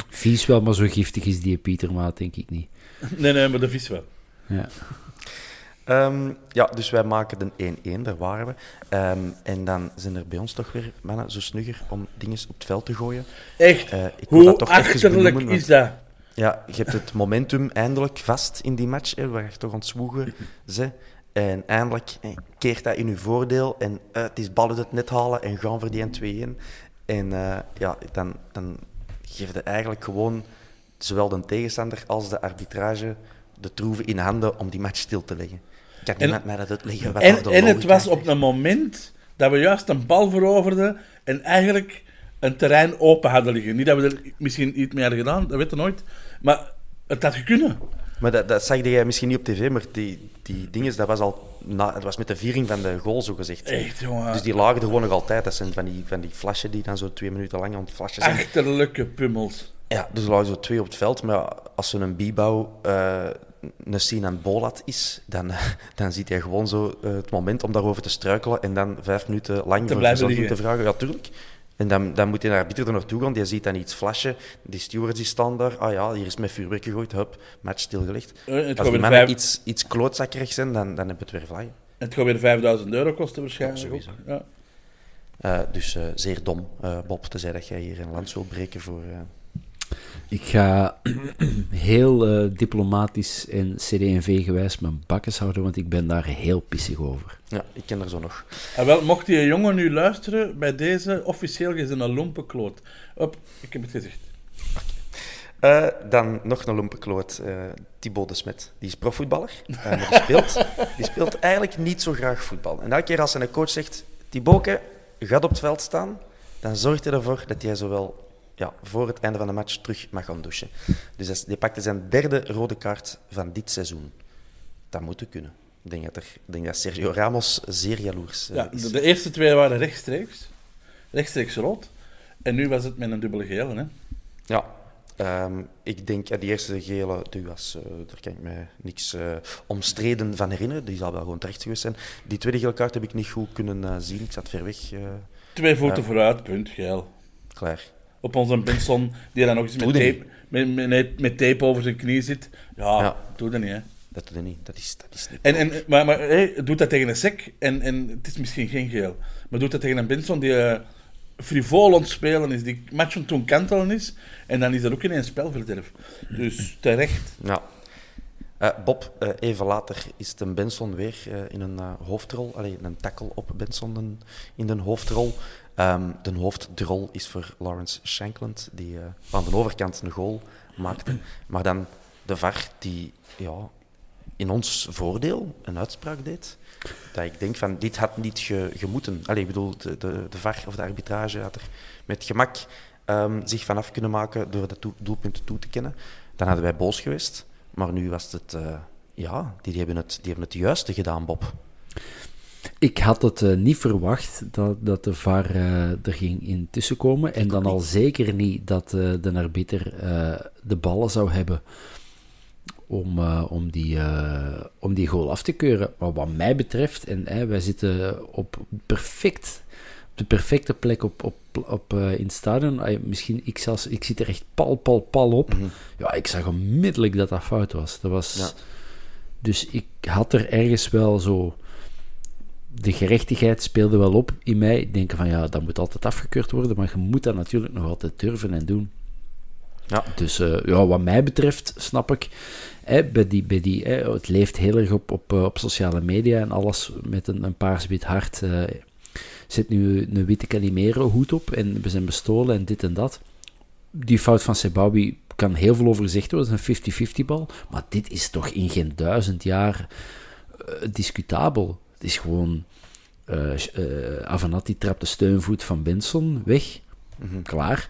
Vies wel, maar zo giftig is die Pietermaat, denk ik niet. Nee, nee, maar de vis wel. Ja. Ehm, ja, dus wij maken de 1-1, daar waren we. Ehm, en dan zijn er bij ons toch weer mannen zo snugger om dingen op het veld te gooien. Echt, Eh, ik hoe dat toch achterlijk benoemen, is dat? Ja, je hebt het momentum eindelijk vast in die match, hè, waar je toch aan het zwoegen ze. En eindelijk keert dat in uw voordeel. En eh, het is ballen het net halen en gaan voor die 2-1. En eh, ja, dan, dan geef je eigenlijk gewoon zowel de tegenstander als de arbitrage de troeven in handen om die match stil te leggen. Kan niemand mij dat uitleggen? Wat En, en het was op een moment dat we juist een bal veroverden en eigenlijk een terrein open hadden liggen. Niet dat we er misschien iets mee hadden gedaan, dat weet je nooit. Maar het had kunnen. Maar dat, dat zag jij misschien niet op tv, maar die, die dingen, dat was al na, het was met de viering van de goal, zo gezegd. Echt, jongen. Dus die lagen er gewoon nog altijd. Dat zijn van die, van die flashen die dan zo twee minuten lang aan het flashen zijn. Achterlijke pummels. Ja, dus er lagen zo twee op het veld. Maar ja, als zo'n een bibouw eh een Sinan Bolat is, dan, dan ziet hij gewoon zo eh, het moment om daarover te struikelen en dan vijf minuten lang voor blijven te vragen. Ja, tuurlijk. En dan, dan moet hij naar arbiter er naartoe gaan. Die ziet dan iets flashen. Die stewards die staan daar. Ah ja, hier is met vuurwerk gegooid. Hup, match stilgelegd. Eh, het Als die mannen vijf- iets, iets klootzakkerig zijn, dan, dan hebben we het weer vlaggen. Het gaat weer 5000 euro kosten waarschijnlijk. Ja, sowieso. Ja. Eh, dus eh, zeer dom, Bob, te zeggen dat jij hier een lans wilt breken voor... Ik ga heel eh, diplomatisch en CD&V-gewijs mijn bakkes houden, want ik ben daar heel pissig over. Ja, ik ken er zo nog. En wel, mocht die jongen nu luisteren, bij deze officieel is een lompenkloot. Op, ik heb het gezegd. Eh, dan nog een lumpenkloot, eh Thibaut de Smet. Die is profvoetballer, maar die speelt, die speelt eigenlijk niet zo graag voetbal. En elke keer als zijn coach zegt, Thibautke, gaat op het veld staan, dan zorgt hij ervoor dat hij zowel ja, voor het einde van de match terug mag gaan douchen. Dus dat die pakte zijn derde rode kaart van dit seizoen. Dat moet kunnen. Ik denk dat, er, ik denk dat Sergio Ramos zeer jaloers eh, Ja, is. de, de eerste twee waren rechtstreeks. Rechtstreeks rood. En nu was het met een dubbele gele. Hè? Ja, ehm, ik denk, ja, die eerste gele, die was, eh, daar kan ik me niks eh, omstreden van herinneren. Die zal wel gewoon terecht geweest zijn. Die tweede gele kaart heb ik niet goed kunnen zien. Ik zat ver weg. Twee voeten vooruit, punt, geel. klaar. Op onze Benson, die dan nog eens met dat tape, met, met, met tape over zijn knie zit. Ja, Ja. doe dat niet, hè. Dat doet hij niet. Dat is, dat is niet. En, en, maar maar hey, doet dat tegen een sec en, en het is misschien geen geel. Maar doet dat tegen een Benson die eh, frivol aan het spelen is, die matchen toen kantelen is. En dan is dat ook ineens spelverderf. Dus terecht. Ja. Eh, Bob, eh, even later is een Benson weer in een hoofdrol. Allee, een tackle op Benson in de hoofdrol. Ehm, de hoofdrol is voor Lawrence Shankland, die eh, aan de overkant een goal maakte. Maar dan de VAR, die ja, in ons voordeel een uitspraak deed. Dat ik denk van, dit had niet ge, gemoeten. Allee, ik bedoel, de, de, VAR of de arbitrage had er met gemak ehm, zich vanaf kunnen maken door dat doel- doelpunt toe te kennen. Dan hadden wij boos geweest. Maar nu was het, eh, ja, die, die, hebben het, die hebben het juiste gedaan, Bob. Ik had het eh, niet verwacht dat, dat de VAR eh, er ging in tussenkomen. En dan al zeker niet dat eh, de arbiter de ballen zou hebben om, om, die, om die goal af te keuren. Maar wat mij betreft, en wij zitten op, perfect, de perfecte plek op, op, op, in het stadion. Misschien, ik, zelfs, ik zit er echt pal, pal, pal op. Ja, ik zag onmiddellijk dat dat fout was. Dat was Ja. Dus ik had er ergens wel zo de gerechtigheid speelde wel op in mij. Ik denk van ja, dat moet altijd afgekeurd worden, maar je moet dat natuurlijk nog altijd durven en doen. Ja. Dus eh, ja, wat mij betreft, snap ik, hè, bij die, bij die, hè, het leeft heel erg op, op, eh, op sociale media en alles met een, een paars-wit hart. eh zit nu een witte Calimero hoed op en we zijn bestolen en dit en dat. Die fout van Sebawi kan heel veel over gezegd worden, het is een 50-50 bal, maar dit is toch in geen duizend jaar discutabel. Het is gewoon. eh eh, Avenatti trapt de steunvoet van Benson weg. Klaar.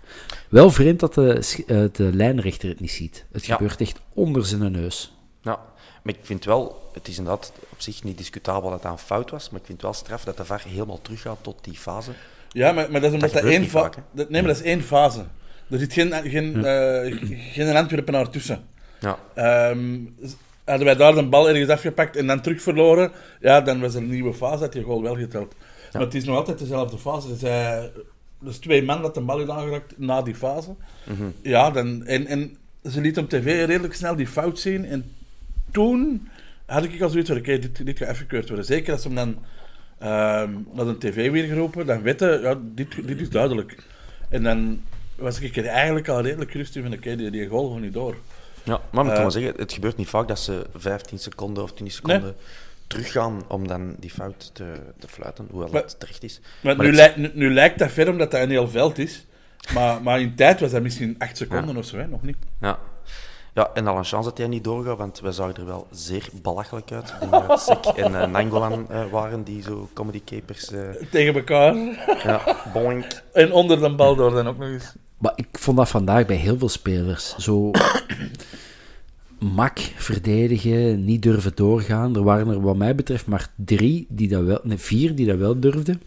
Wel vreemd dat de, eh, de lijnrechter het niet ziet. Het Ja. gebeurt echt onder zijn neus. Ja, maar ik vind wel, het is inderdaad op zich niet discutabel dat dat een fout was, maar ik vind wel straf dat de VAR helemaal teruggaat tot die fase. Ja, maar, maar dat is omdat dat, één niet fa- vaak, hè? dat- Nee, maar dat is één fase. Er zit geen, geen, eh, geen Antwerpenaar tussen. Ja, Ehm, z- hadden wij daar de bal ergens afgepakt en dan terug verloren, ja, dan was er een nieuwe fase, had je goal wel geteld. Maar het is nog altijd dezelfde fase. Zij, dus twee man dat de bal is aangeraakt na die fase. Ja, dan, en, en ze liet op tv redelijk snel die fout zien. En toen had ik al zoiets van, oké, dit, dit gaat afgekeurd worden. Zeker als ze hem dan ehm naar de tv weer geroepen, dan weten, ja, dit, dit is duidelijk. En dan was ik er eigenlijk al redelijk rustig van, oké, die, die goal gewoon niet door. Ja, maar ik Eh, wel zeggen, het gebeurt niet vaak dat ze 15 seconden of 10 seconden teruggaan om dan die fout te, te fluiten, hoewel Maar- het terecht is. Maar, Maar nu, lijkt, nu, nu lijkt dat ver omdat dat een heel veld is. Maar, maar in tijd was dat misschien 8 seconden Ja. of zo, hè? nog niet. Ja. ja, en al een chance dat hij niet doorgaat, want wij zagen er wel zeer belachelijk uit. Het Sek en eh, Nangolan eh, waren die zo comedy capers. Tegen elkaar. ja, boink. En onder de bal door dan ook nog eens. Maar ik vond dat vandaag bij heel veel spelers. Zo mak verdedigen, niet durven doorgaan. Er waren er wat mij betreft maar drie die dat wel, nee, vier die dat wel durfden.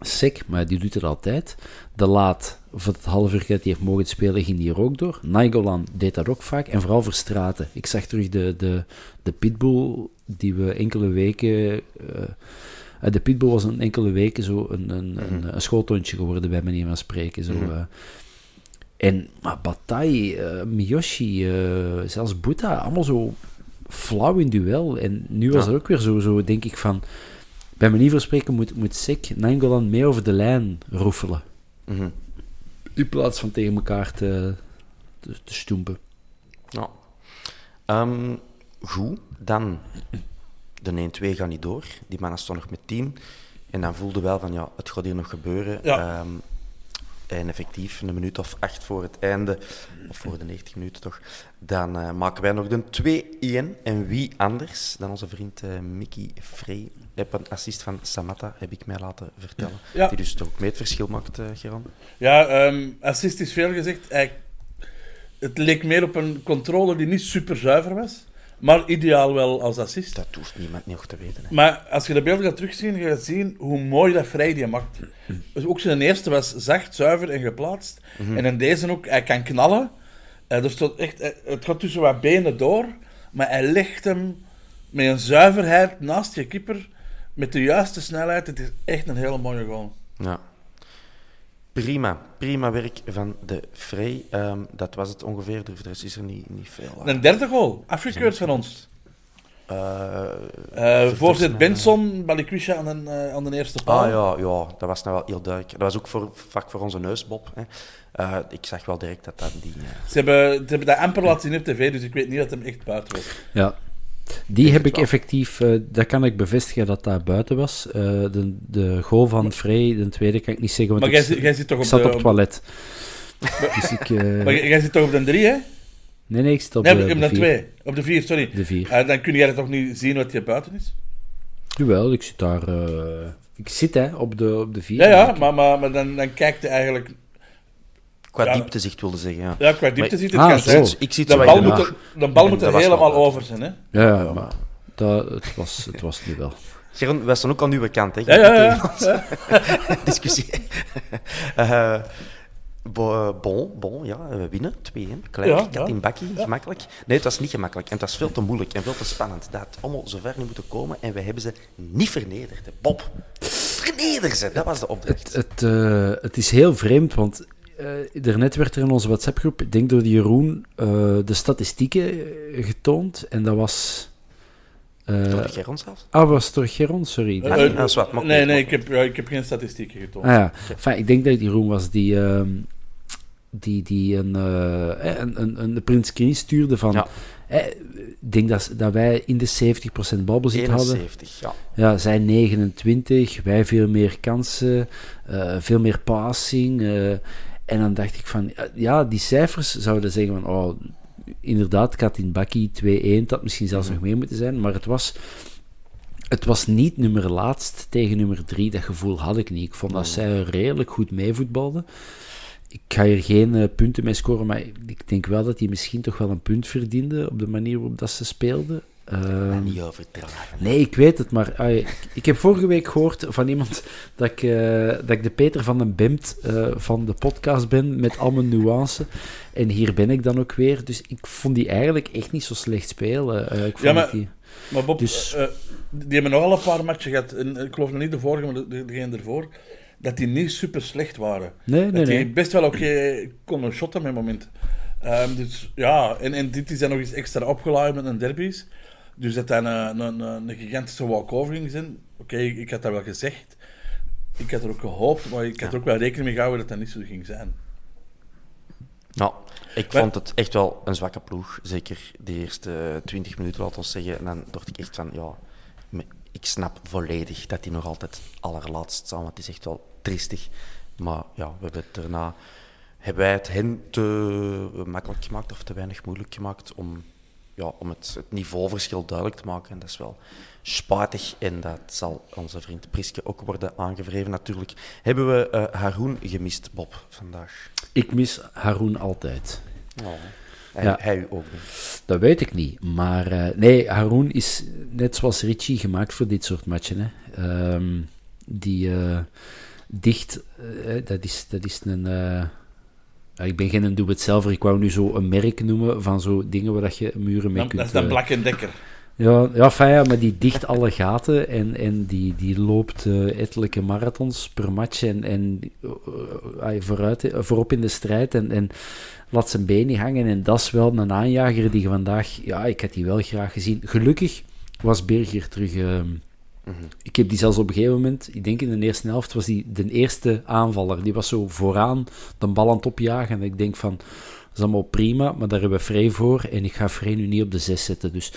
Sek, maar die doet het altijd. De Laat, voor het half uur dat hij heeft mogen spelen, ging die er ook door. Nainggolan deed dat ook vaak. En vooral Verstraten. Ik zag terug de, de, de pitbull die we enkele weken... eh, eh, de pitbull was een enkele weken zo een, een, een, een schooltoontje geworden, bij manier van spreken. Zo, eh. En maar Bataille, eh, Miyoshi, eh, zelfs Buta, allemaal zo flauw in duel. En nu was Ja. er ook weer zo, zo denk ik van... Bij manier van spreken moet, moet Sek Nangolan mee over de lijn roefelen. Mhm. In plaats van tegen elkaar te, te, te stoempen. Ja. Ehm, goed, dan de 1-2 gaat niet door. Die mannen stonden nog met 10. En dan voelde wel van, ja, het gaat hier nog gebeuren. Ja. Ehm, en effectief, een minuut of acht voor het einde, of voor de 90 minuten toch, dan eh, maken wij nog de 2-1. En wie anders dan onze vriend eh, Mickey Frey. Heb een assist van Samatta, heb ik mij laten vertellen. Ja. Die dus toch ook mee het verschil maakt, eh Geron. Ja, ehm assist is veel gezegd. Hij- het leek meer op een controle die niet super zuiver was. Maar ideaal wel als assist. Dat hoeft niemand nog te weten. Hè. Maar als je de beelden gaat terugzien, ga je zien hoe mooi dat Vrij die maakt. Dus ook zijn eerste was zacht, zuiver en geplaatst. En in deze ook, hij kan knallen. Eh, er staat echt, eh, het gaat tussen wat benen door, maar hij legt hem met een zuiverheid naast je keeper, met de juiste snelheid. Het is echt een hele mooie goal. Ja. Prima, prima werk van de Frey. Ehm, dat was het ongeveer, de rest is er niet, niet veel. Een derde goal, afgekeurd van ons. Eh, Eh voorzet versnellen. Benson, Balikwisha aan, een, eh, aan de eerste paal. ah ja, ja, dat was nou wel heel duidelijk. Dat was ook voor, vlak voor onze neus, Bob. Hè. Eh, ik zag wel direct dat dat die... Ze, hebben, ze hebben dat amper laten zien op tv, dus ik weet niet dat hem echt buiten was. Ja. Die heb ik wel. effectief, eh, dat kan ik bevestigen dat dat buiten was. Eh, de, de goal van Frey, de tweede, kan ik niet zeggen. Want Maar ik, jij, zit- toch ik op zat de... op het toilet. dus ik, eh, Maar jij zit toch op de drie, hè? nee, nee, ik zit op nee, de, op de de vier. twee. Op de vier, sorry. De vier. Eh, dan kun jij toch niet zien wat je buiten is? Jawel, ik zit daar. ik zit hè, op de, op de vier. Ja, ja, maar, maar, maar dan, dan kijkt hij eigenlijk... qua Ja. dieptezicht wilde zeggen, ja. Ja, qua diepte Maar- ziet het Ah, kan zo. zijn. Ik, ik zit De zo bal de moet er, de bal moet er helemaal over zijn, hè? Ja, ja, maar dat, het, was, het was nu wel. Geron, wij staan ook aan uw kant, hè. Ja, ja, ja. Discussie. Eh, bo- bon, bon, ja, we winnen. 2-1. Klein, Ja, kat ja. in bakkie, gemakkelijk. Nee, het was niet gemakkelijk. En het was veel te moeilijk en veel te spannend. Dat had allemaal zo ver niet moeten komen. En we hebben ze niet vernederd. Bob, verneder ze. Dat was de opdracht. Het, eh, het is heel vreemd, want eh daarnet werd er in onze WhatsApp-groep, ik denk door die Jeroen, eh, de statistieken eh, getoond. En dat was. eh, Door Geron zelfs? ah, was het door Geron? Sorry. Ah, nee, dat is wat, nee, nee, ik heb, ja, ik heb geen statistieken getoond. Ah ja, enfin, ik denk dat het Jeroen was die, ehm, die, die een, eh, een, een, een print screen stuurde van... Ja. eh, ik denk dat, dat wij in de 70% balbezit hadden. 71, ja. Ja, zij 29, wij veel meer kansen, eh, veel meer passing. En dan dacht ik van, ja, die cijfers zouden zeggen van, oh, inderdaad, Katin Bakkie 2-1, dat misschien zelfs nog meer moeten zijn, maar het was, het was niet nummer laatst tegen nummer 3, dat gevoel had ik niet. Ik vond dat zij redelijk goed meevoetbalden. Ik ga hier geen eh, punten mee scoren, maar ik denk wel dat die misschien toch wel een punt verdienden op de manier waarop dat ze speelden. Ehm, Niet overdragen. Nee, ik weet het, maar ai, ik, ik heb vorige week gehoord van iemand dat ik, eh, dat ik de Peter van den Bemt eh, van de podcast ben, met al mijn nuance. En hier ben ik dan ook weer. Dus ik vond die eigenlijk echt niet zo slecht spelen. Eh, ik vond Ja, maar- die... Maar Bob, Dus- eh, die hebben nogal een paar matchen gehad. En, ik geloof nog niet de vorige, maar de- de- degene ervoor. Dat die niet super slecht waren. Nee, nee, dat die nee. best wel oké konden shotten met moment. Ehm, dus ja, en, en dit is dan nog eens extra opgeladen met een derbies. Dus dat dan een, een, een, een gigantische walkover ging zijn. Oké, ik, ik had dat wel gezegd. Ik had er ook gehoopt, maar ik had er ook wel rekening mee gehouden dat dat niet zo ging zijn. Nou, ik Maar- vond het echt wel een zwakke ploeg. Zeker de eerste 20 minuten, laten we zeggen. En dan dacht ik echt van, ja, ik snap volledig dat die nog altijd allerlaatst staan. Want het is echt wel triestig. Maar ja, we hebben het daarna... Hebben wij het hen te makkelijk gemaakt of te weinig moeilijk gemaakt om, ja, om het, het niveauverschil duidelijk te maken. En dat is wel spijtig. En dat zal onze vriend Priske ook worden aangevreven natuurlijk. Hebben we eh Haroon gemist, Bob, vandaag? Ik mis Haroon altijd. Oh. Hij, Ja. hij ook niet. Dat weet ik niet. Maar eh, nee, Haroon is net zoals Richie gemaakt voor dit soort matchen. Hè. Ehm, die eh, dicht, dat, is, dat is een. Ik ben geen doe-het-zelver. Ik wou nu zo een merk noemen van zo dingen waar dat je muren mee kunt. dat is dan eh, Black Dekker. ja, ja, fijn, ja, maar die dicht alle gaten en, en die, die loopt eh ettelijke marathons per match en, en eh, vooruit, voorop in de strijd en, en laat zijn been niet hangen. En dat is wel een aanjager die je vandaag... Ja, ik had die wel graag gezien. Gelukkig was Berger terug... Ik heb die zelfs op een gegeven moment, ik denk in de eerste helft, was die de eerste aanvaller. Die was zo vooraan de bal aan het opjagen. En ik denk van, dat is allemaal prima, maar daar hebben we Frey voor. En ik ga Frey nu niet op de zes zetten, dus...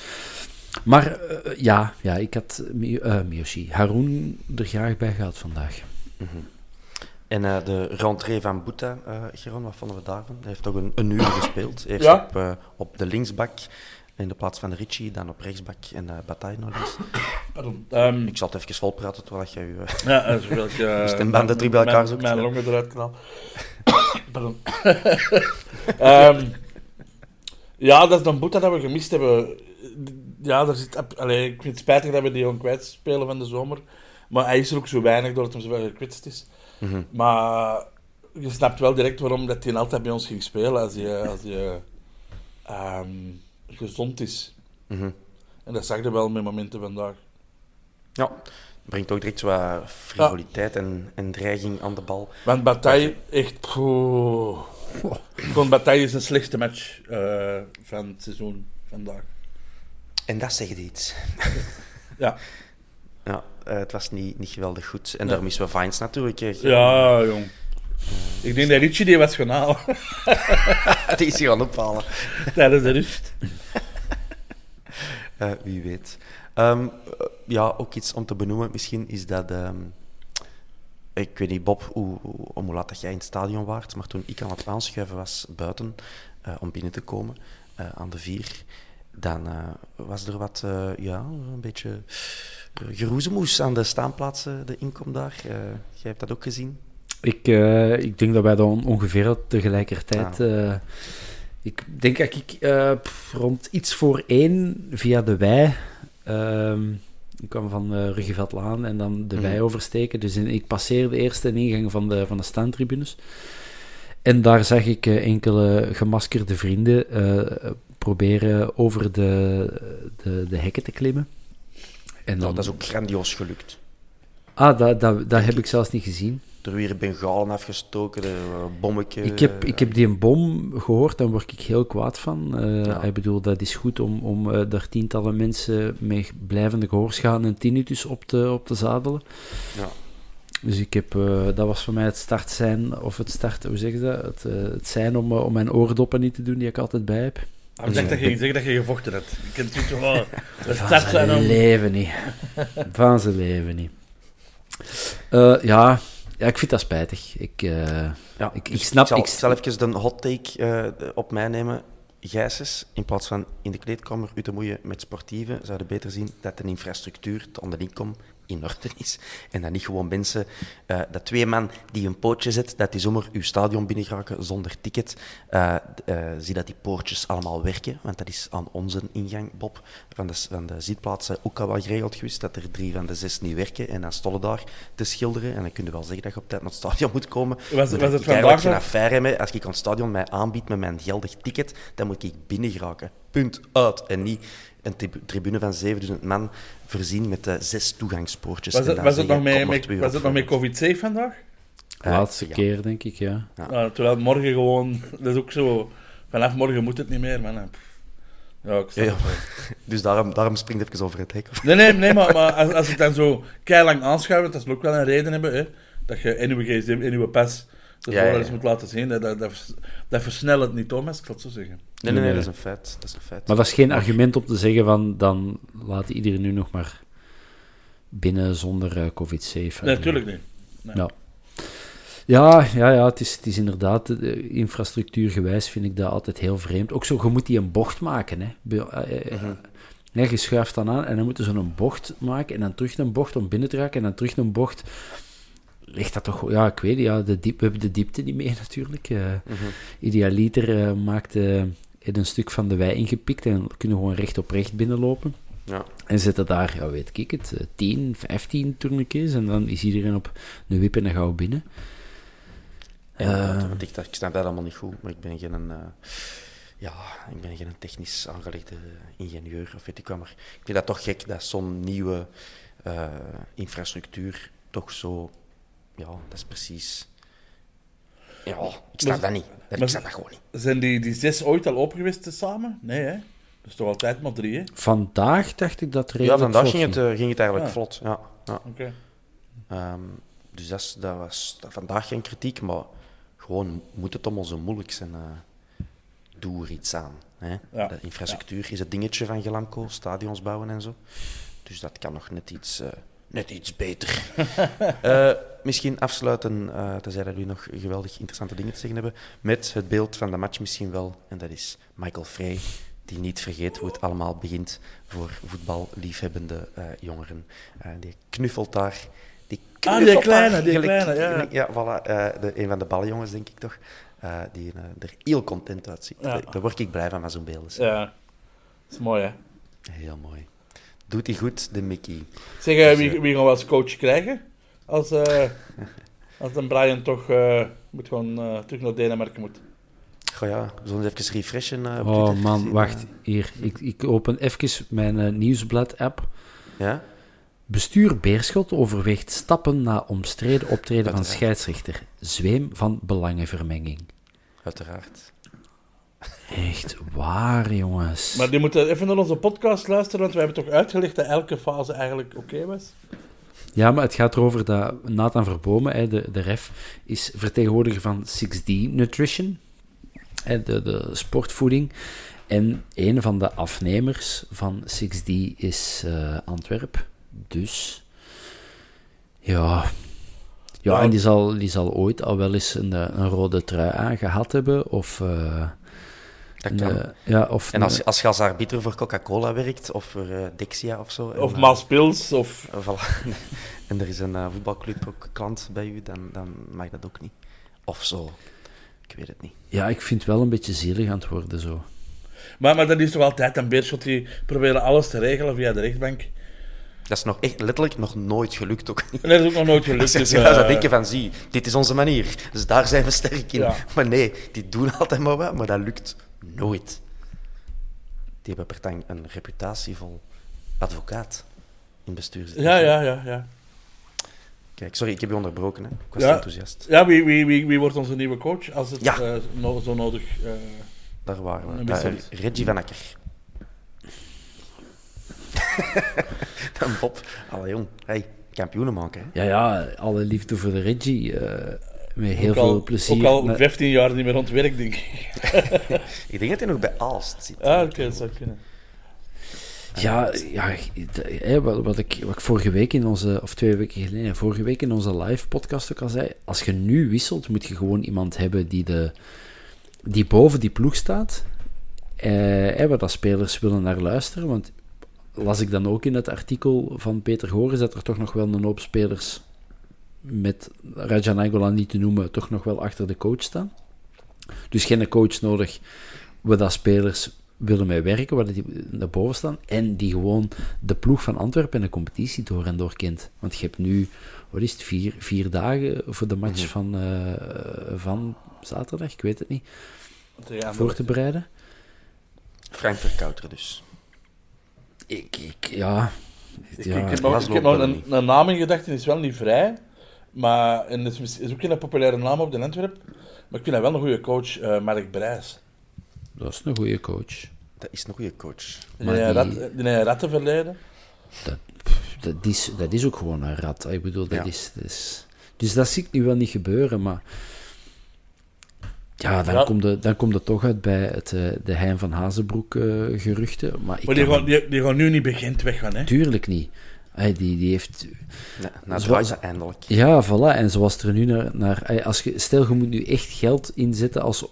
Maar eh, ja, ja, ik had eh, Miyoshi, Haroon er graag bij gehad vandaag. En eh, de rentree van Boeta, eh Geron, wat vonden we daarvan? Hij heeft toch een, een uur gespeeld. Eerst Ja. op, op de linksbak in de plaats van Richie, dan op rechtsbak en eh Bataille nog eens. Pardon. Ehm, Ik zal het even volpraten terwijl je... eh, Ja, dat is welke... De stembanden terug bij elkaar mijn- zoekt, Mijn longen eruit knal. Pardon. Ehm, ja, dat is dan Boeta dat we gemist hebben. Ja, daar zit... Allee, ik vind het spijtig dat we die gewoon kwijtspelen van de zomer. Maar hij is er ook zo weinig doordat hij zo wel gekwetst is. Mhm. Maar je snapt wel direct waarom dat hij altijd bij ons ging spelen als hij, als hij ehm, gezond is. mhm. En dat zag je wel met momenten vandaag. Ja, brengt ook direct wat frivoliteit en, en dreiging aan de bal. Want Bataille, echt... poeh. Vond Bataille is een slechtste match eh, van het seizoen vandaag. En dat zegt iets. Ja, Ja, eh, het was niet, niet geweldig goed. En daar missen we Vines natuurlijk. ja jong. Ik denk dat Richie die was gaan halen Die is hier gaan ophalen. tijdens de rust. Eh, wie weet. Ehm, eh, ja, ook iets om te benoemen misschien is dat... ehm, ik weet niet, Bob, hoe, hoe, om hoe laat dat jij in het stadion waart, maar toen ik aan het aanschuiven was buiten eh, om binnen te komen aan de vier, dan was er wat, ja, een beetje uh, geroezemoes aan de staanplaatsen, de inkom daar. Jij hebt dat ook gezien? Ik, eh, ik denk dat wij dan ongeveer tegelijkertijd. Ah. eh, ik denk dat ik eh, rond iets voor één via de wei. ehm, ik kwam van uh, Ruggeveldlaan en dan de Mhm. wei oversteken. Dus in- ik passeerde eerst de ingang van de, van de staantribunes. En daar zag ik enkele gemaskerde vrienden proberen over de, de, de hekken te klimmen. En Nou, dan, dat is ook grandioos gelukt. Ah, dat, dat, dat heb ik zelfs niet gezien. Er weer bengalen afgestoken, de uh, bommetje. Ik heb, ik heb die een bom gehoord, daar word ik heel kwaad van. Uh, Ja. Ik bedoel, dat is goed om, om uh, daar tientallen mensen met blijvende gehoorschade en tinnitus op te, op te zadelen. Ja. Dus ik heb, uh, dat was voor mij het start zijn, of het start, hoe zeg je dat? Het, uh, het zijn om, om mijn oordoppen niet te doen, die ik altijd bij heb. Ah, ik dacht dat je ging zeggen dat je gevochten hebt. Ik ken het wel. Dat Van start zijn zijn om... leven niet. Van zijn leven niet. Uh, ja, ja, ik vind dat spijtig. Ik, uh, Ja, ik, ik dus snap... Ik zal, ik, zal even de hot take uh, op mij nemen. Gijsens, in plaats van in de kleedkamer u te moeien met sportieven, zouden beter zien dat de infrastructuur, de onderinkom, in orde is. En dat niet gewoon mensen, eh, dat twee man die een pootje zet, dat die zomaar uw stadion binnengeraken zonder ticket. eh, eh, zie dat die poortjes allemaal werken, want dat is aan onze ingang, Bob, van de, van de zitplaatsen ook al wel geregeld geweest, dat er drie van de zes niet werken. En dan stonden daar te schilderen. En dan kun je wel zeggen dat je op tijd naar het stadion moet komen. Was- was het ik vandaag geen affaire mee. Als ik aan het stadion mij aanbied met mijn geldig ticket, dan moet ik binnen geraken. Punt uit. En niet een tri- tribune van 7000 man voorzien met eh, zes toegangspoortjes. Was En het, was het nog met. COVID-safe vandaag? Eh, Laatste ja. keer, denk ik, ja. Ah, terwijl morgen gewoon... Dat is ook zo... Vanaf morgen moet het niet meer, man. Ja, ik snap Ja, ja. Dus daarom, daarom springt het even over het hek. Nee, nee, nee, maar, maar als, als ik dan zo keilang aanschouw, dat zal ook wel een reden hebben, hè, dat je in je gsm, in je pas, de Ja, ja, ja. moet laten zien. Dat, dat, dat, vers- dat versnelt het niet, Thomas, ik zal het zo zeggen. Nee, nee, nee, Nee. dat is een feit. Dat is een feit. Maar dat is geen argument om te zeggen van, dan laat iedereen nu nog maar binnen zonder eh, covid-safe. Nee, natuurlijk niet. Nee. Ja. Ja, ja, ja het, is, het is inderdaad, eh, infrastructuurgewijs vind ik dat altijd heel vreemd. Ook zo, je moet die een bocht maken. Hè. Be- eh, nee, je schuift dan aan en dan moeten ze een bocht maken en dan terug een bocht om binnen te raken en dan terug een bocht. Ligt dat toch, ja, ik weet niet, ja, de diep, we hebben de diepte niet mee natuurlijk. eh Idealiter eh, maakt eh, heeft een stuk van de wei ingepikt en kunnen gewoon recht op recht binnenlopen. Ja. En zetten daar, ja, weet ik het, eh, 10, 15 tourniquets en dan is iedereen op een wip en dan gaan we binnen. En, Eh. eh, want ik, dacht, ik snap dat allemaal niet goed, maar ik ben geen, eh, ja, ik ben geen technisch aangelegde ingenieur of weet ik wat. Maar ik vind dat toch gek dat zo'n nieuwe eh, infrastructuur toch zo, ja, dat is precies. Ja, ik snap Maar- dat niet. Dat, maar- ik snap dat gewoon niet. Zijn die, die zes ooit al open geweest samen? Nee, hè? Dat is toch altijd maar drie, hè? Vandaag dacht ik dat Ja, redelijk vandaag ging het, eh, ging het eigenlijk Ah. vlot. Ja, ja. Oké. Ehm, dus dat, dat was dat- vandaag geen kritiek, maar gewoon moet het allemaal zo moeilijk zijn. eh, doe er iets aan. Hè? Ja. De infrastructuur is het dingetje van Gelamco, stadions bouwen en zo. Dus dat kan nog net iets, eh, net iets beter. Eh, misschien afsluiten, eh tenzij dat jullie nog geweldig interessante dingen te zeggen hebben, met het beeld van de match misschien wel. En dat is Michael Frey, die niet vergeet hoe het allemaal begint voor voetballiefhebbende eh, jongeren. Die knuffelt daar. Die Ah, die kleine, daar die kleine, ja. Ja, voilà. de, een van de ballenjongens, denk ik toch. die er heel content uitziet. Ja. Daar, daar word ik blij van, van zo'n beelden. Ja. Dat is mooi, hè? Heel mooi. Doet hij goed, de Mickey. Zeg, eh, Dus, wie, eh, wie gaan we als coach krijgen? Als, eh als dan Brian toch eh, moet gewoon eh, terug naar Denemarken moet. Goh ja, we zullen eens even refreshen. eh, Oh man, gezien, wacht. Hier, ik, ik open even mijn nieuwsblad-app. Ja? Bestuur Beerschot overweegt stappen na omstreden optreden van scheidsrechter. Zweem van belangenvermenging. Uiteraard. Echt waar, jongens. Maar die moeten even naar onze podcast luisteren, want we hebben toch uitgelegd dat elke fase eigenlijk oké was. Ja, maar het gaat erover dat Nathan Verbomen, hè, de, de ref, is vertegenwoordiger van 6D Nutrition, hè, de, de sportvoeding. En een van de afnemers van 6D is eh Antwerp. Dus, ja... Ja, en die zal, die zal ooit al wel eens een, eh, een rode trui aangehad hebben, of... eh, Dat kan. eh, ja, of En als, als je als arbiter voor Coca-Cola werkt, of voor eh, Dexia of zo... Of eh, Maas Pils, of... eh, voilà. en er is een eh, voetbalclub ook klant bij u, dan, dan mag dat ook niet. Of zo. Ik weet het niet. ja, ik vind het wel een beetje zielig aan het worden, zo. Maar, maar dat is toch altijd een Beerschot die proberen alles te regelen via de rechtbank. Dat is nog echt letterlijk nog nooit gelukt ook niet. Dat is ook nog nooit gelukt. Dus je zou eh, denken van, zie, dit is onze manier. Dus daar zijn we sterk in. Ja. Maar nee, die doen altijd maar wat, maar dat lukt nooit. Die hebben Bertang een reputatievol advocaat in bestuur zitten. ja, ja, ja, ja. Kijk, sorry, ik heb je onderbroken. Hè. Ik was Ja. enthousiast. Ja, wie, wie, wie, wie wordt onze nieuwe coach als het Ja. eh, no- zo nodig... eh, Daar waren we. Daar-. Reggie van Akker. Dan Bob. Allee jong, hey, kampioenen maken. Hè. Ja, ja, alle liefde voor de Reggie. eh, met heel ook veel al, plezier. Ook al Maar- 15 jaar niet meer ontwerkt, denk ik. Ik denk dat hij nog bij Aalst zit. Ah, oké, dat zou kunnen. Ja, ja wat, wat, ik, wat ik vorige week in onze, of twee weken geleden, vorige week in onze live podcast ook al zei. Als je nu wisselt, moet je gewoon iemand hebben die, de, die boven die ploeg staat. Eh, hè, waar dat spelers willen naar luisteren. Want las ik dan ook in het artikel van Peter Goris dat er toch nog wel een hoop spelers met Raja Nainggolan niet te noemen, toch nog wel achter de coach staan. Dus geen coach nodig waar dat spelers willen mee werken, waar die naar boven staan, en die gewoon de ploeg van Antwerpen en de competitie door en door kent. Want je hebt nu, wat is het, vier, vier dagen voor de match van, eh, van zaterdag, ik weet het niet, voor te bereiden. Frank Verkouter dus. Ik, ik ja... Ik, ja ik heb nog, ik Laszlo heb nog Bellamy. een, een naam in gedachten, die is wel niet vrij. Maar, en het is, is ook geen populaire naam op de Antwerp. Maar ik vind hij wel een goede coach, eh, Mark Brijs. dat is een goede coach. Dat is een goede coach. Maar heeft die- rat- die rattenverleden. Dat, dat, is, dat is ook gewoon een rat. Ik bedoel, dat Ja. is, dat is... Dus dat zie ik nu wel niet gebeuren, maar... Ja, dan, Ja. Komt het, dan komt het toch uit bij het, eh, de Hein van Hazenbroek eh, geruchten. Maar ik Maar die kan- gaan, die, die gaan nu niet begint weggaan, hè. Tuurlijk niet. Die, die heeft... Nee, nou, Zoals- eindelijk. Ja, voilà. En zoals er nu naar... naar als je, stel, je moet nu echt geld inzetten als...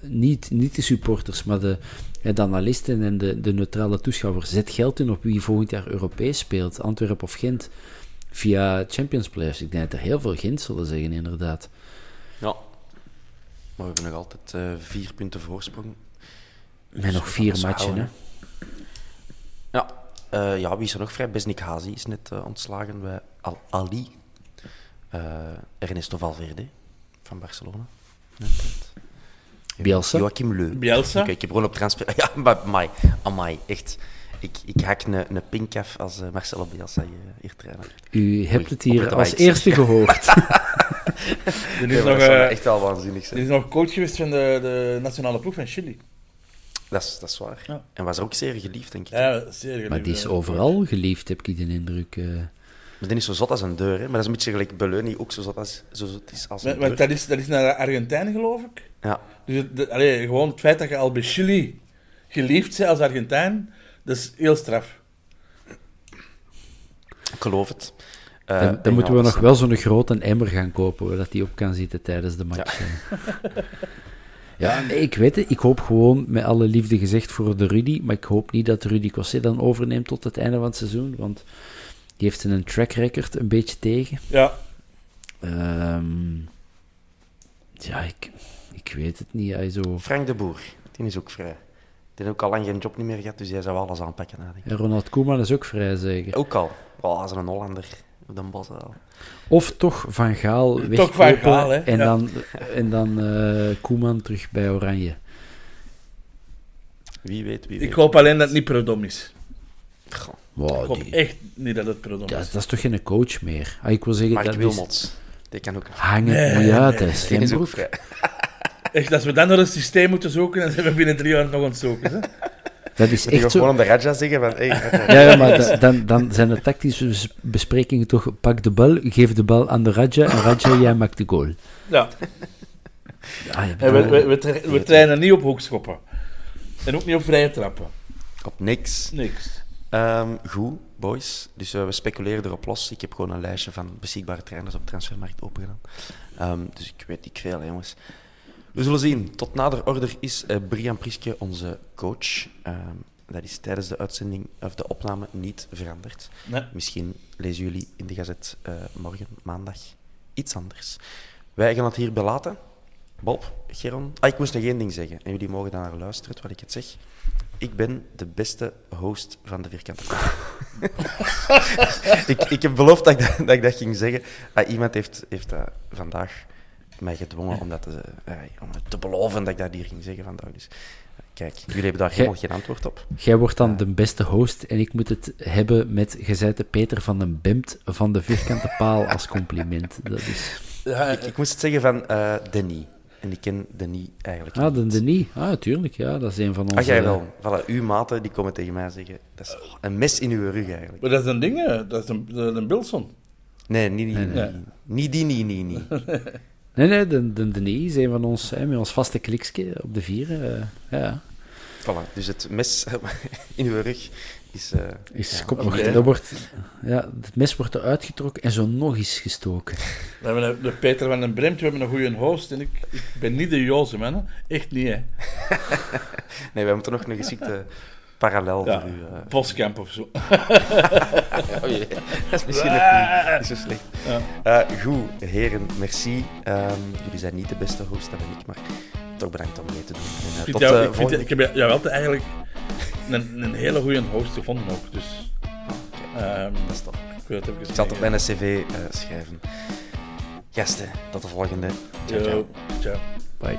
Niet, niet de supporters, maar de, de analisten en de, de neutrale toeschouwers. Zet geld in op wie volgend jaar Europees speelt. Antwerpen of Gent. Via Champions Players. Ik denk dat er heel veel Gent zullen zeggen, inderdaad. Ja. Maar we hebben nog altijd eh, vier punten voorsprong. Met nog vier matchen, hè. Ja. Eh, ja, wie is er nog vrij? Besnik Hazi is net eh, ontslagen bij Al Ali. Eh, Ernesto Valverde van Barcelona. Net, net. Bielsa. Joachim Leu. Bielsa. Oké, ik heb gewoon op transfer... Ja, maar amai, amai, echt. Ik, ik hak een, een pink af als Marcelo Bielsa hier, hier trainer. U hebt Oei, het hier het als eerste gehoord. Ja, is, nog, echt wel waanzinnig zijn. is nog coach geweest van de, de nationale ploeg van Chili. Dat is, dat is waar. Ja. En was ook zeer geliefd, denk ik. Ja, zeer geliefd, maar die is overal geliefd, heb ik de indruk. eh. Maar die is zo zot als een deur, hè. Maar dat is een beetje gelijk Beleuni ook zo zot, als, zo zot is als een Want- Want deur. dat is, dat is naar Argentijn, geloof ik. Ja. Dus het, de- allee, gewoon het feit dat je al bij Chili geliefd bent als Argentijn, dat is heel straf. Ik geloof het. Eh, dan en dan moeten we nog wel zo'n grote emmer gaan kopen, waar dat die op kan zitten tijdens de match. Ja, ja nee, ik weet het. Ik hoop gewoon, met alle liefde gezegd, voor de Rudy. Maar ik hoop niet dat Rudy Cosset dan overneemt tot het einde van het seizoen. Want die heeft een track record een beetje tegen. Ja, Ehm, ja, ik, ik weet het niet. Hij zo... Frank de Boer, die is ook vrij. Die heeft ook al lang geen job niet meer gehad, dus hij zou alles aanpakken. Denk ik. Ja, Ronald Koeman is ook vrij zeker. Ook al. Oh, als een Hollander op de bos. Of toch Van Gaal Toch Van Gaal, hè, en, ja. dan, en dan eh, Koeman terug bij Oranje. Wie weet, wie weet. ik hoop alleen dat het niet Predom is. Wow, Ik hoop die- echt niet dat het Predom dat, is. dat is toch geen coach meer? Ah, ik wil zeggen, Mark dat is Wilmots. Die kan ook. hangen Nee, niet uit, nee, is Steenbroek. vrij. Echt, als we dan nog een systeem moeten zoeken, dan zijn we binnen drie jaar nog aan het zoeken. Hè? Dat is Moet je echt gewoon aan de Raja zeggen van... Hey, Ja, ja, maar da- dan, dan zijn de tactische bes- besprekingen toch... Pak de bal, geef de bal aan de Raja en Raja, jij maakt de goal. Ja. Ah, ja, we, bedoel- we, we, tra- we trainen niet op hoekschoppen. En ook niet op vrije trappen. Op niks. Niks. Ehm, goed, boys. Dus eh, we speculeren erop los. Ik heb gewoon een lijstje van beschikbare trainers op Transfermarkt opengedaan. Ehm, dus ik weet niet veel, hè, jongens. We zullen zien. Tot nader order is eh, Brian Priske onze coach. Ehm, dat is tijdens de uitzending of de opname niet veranderd. Nee. Misschien lezen jullie in de gazet eh, morgen, maandag, iets anders. Wij gaan het hierbij laten. Bob, Geron. Ah, ik moest nog één ding zeggen. En jullie mogen daar naar luisteren, wat ik het zeg. Ik ben de beste host van de Vierkante ik, ik heb beloofd dat ik dat, dat ik dat ging zeggen. Ah, iemand heeft, heeft dat vandaag mij gedwongen om, dat te, eh, om het te beloven dat ik dat hier ging zeggen vandaag. Dus eh, kijk, jullie hebben daar helemaal geen antwoord op. Jij wordt dan de beste host en ik moet het hebben met gezette Peter van den Bemt van de vierkante paal als compliment. Dat is... Ja, Ik, ik moest het zeggen van eh Denis. En ik ken Denis eigenlijk Ah, de. Denis. Ah, tuurlijk. Ja, dat is een van onze... Ah, jij wel. Voilà, uw maten die komen tegen mij zeggen. Dat is een mes in uw rug eigenlijk. maar dat is een ding, hè. dat is een, een Bilson. Nee, niet, niet, Nee, nee. niet, niet die, niet, niet, niet. Nee, nee, de, de Denis is een van ons, hè, met ons vaste kliksje op de vier. eh, ja. Voilà, dus het mes in uw rug is... eh, Is, ja, komt dat wordt, ja, het mes wordt eruit getrokken en zo nog eens gestoken. We hebben een- de Peter van den Bremt, we hebben een goede host. En ik, ik ben niet de Jozef, man. hè. Echt niet, hè. Nee, wij moeten nog een geschikte parallel Ja, voor u. eh. Boscamp of zo. Oh jee, dat is misschien nog niet, zo slecht. Eh, goed, heren, merci. Ehm, jullie zijn niet de beste host, dat ben ik, maar toch bedankt om mee te doen. En, eh, Ik, tot jou, eh, ik, volgende- ik heb jou altijd eigenlijk een, een hele goede host gevonden ook. Dus ehm, Dat is tof. ik wil het even Ik zal het op mijn cv eh, schrijven. Gasten, tot de volgende. Ciao, ciao. Yo, ciao. Bye.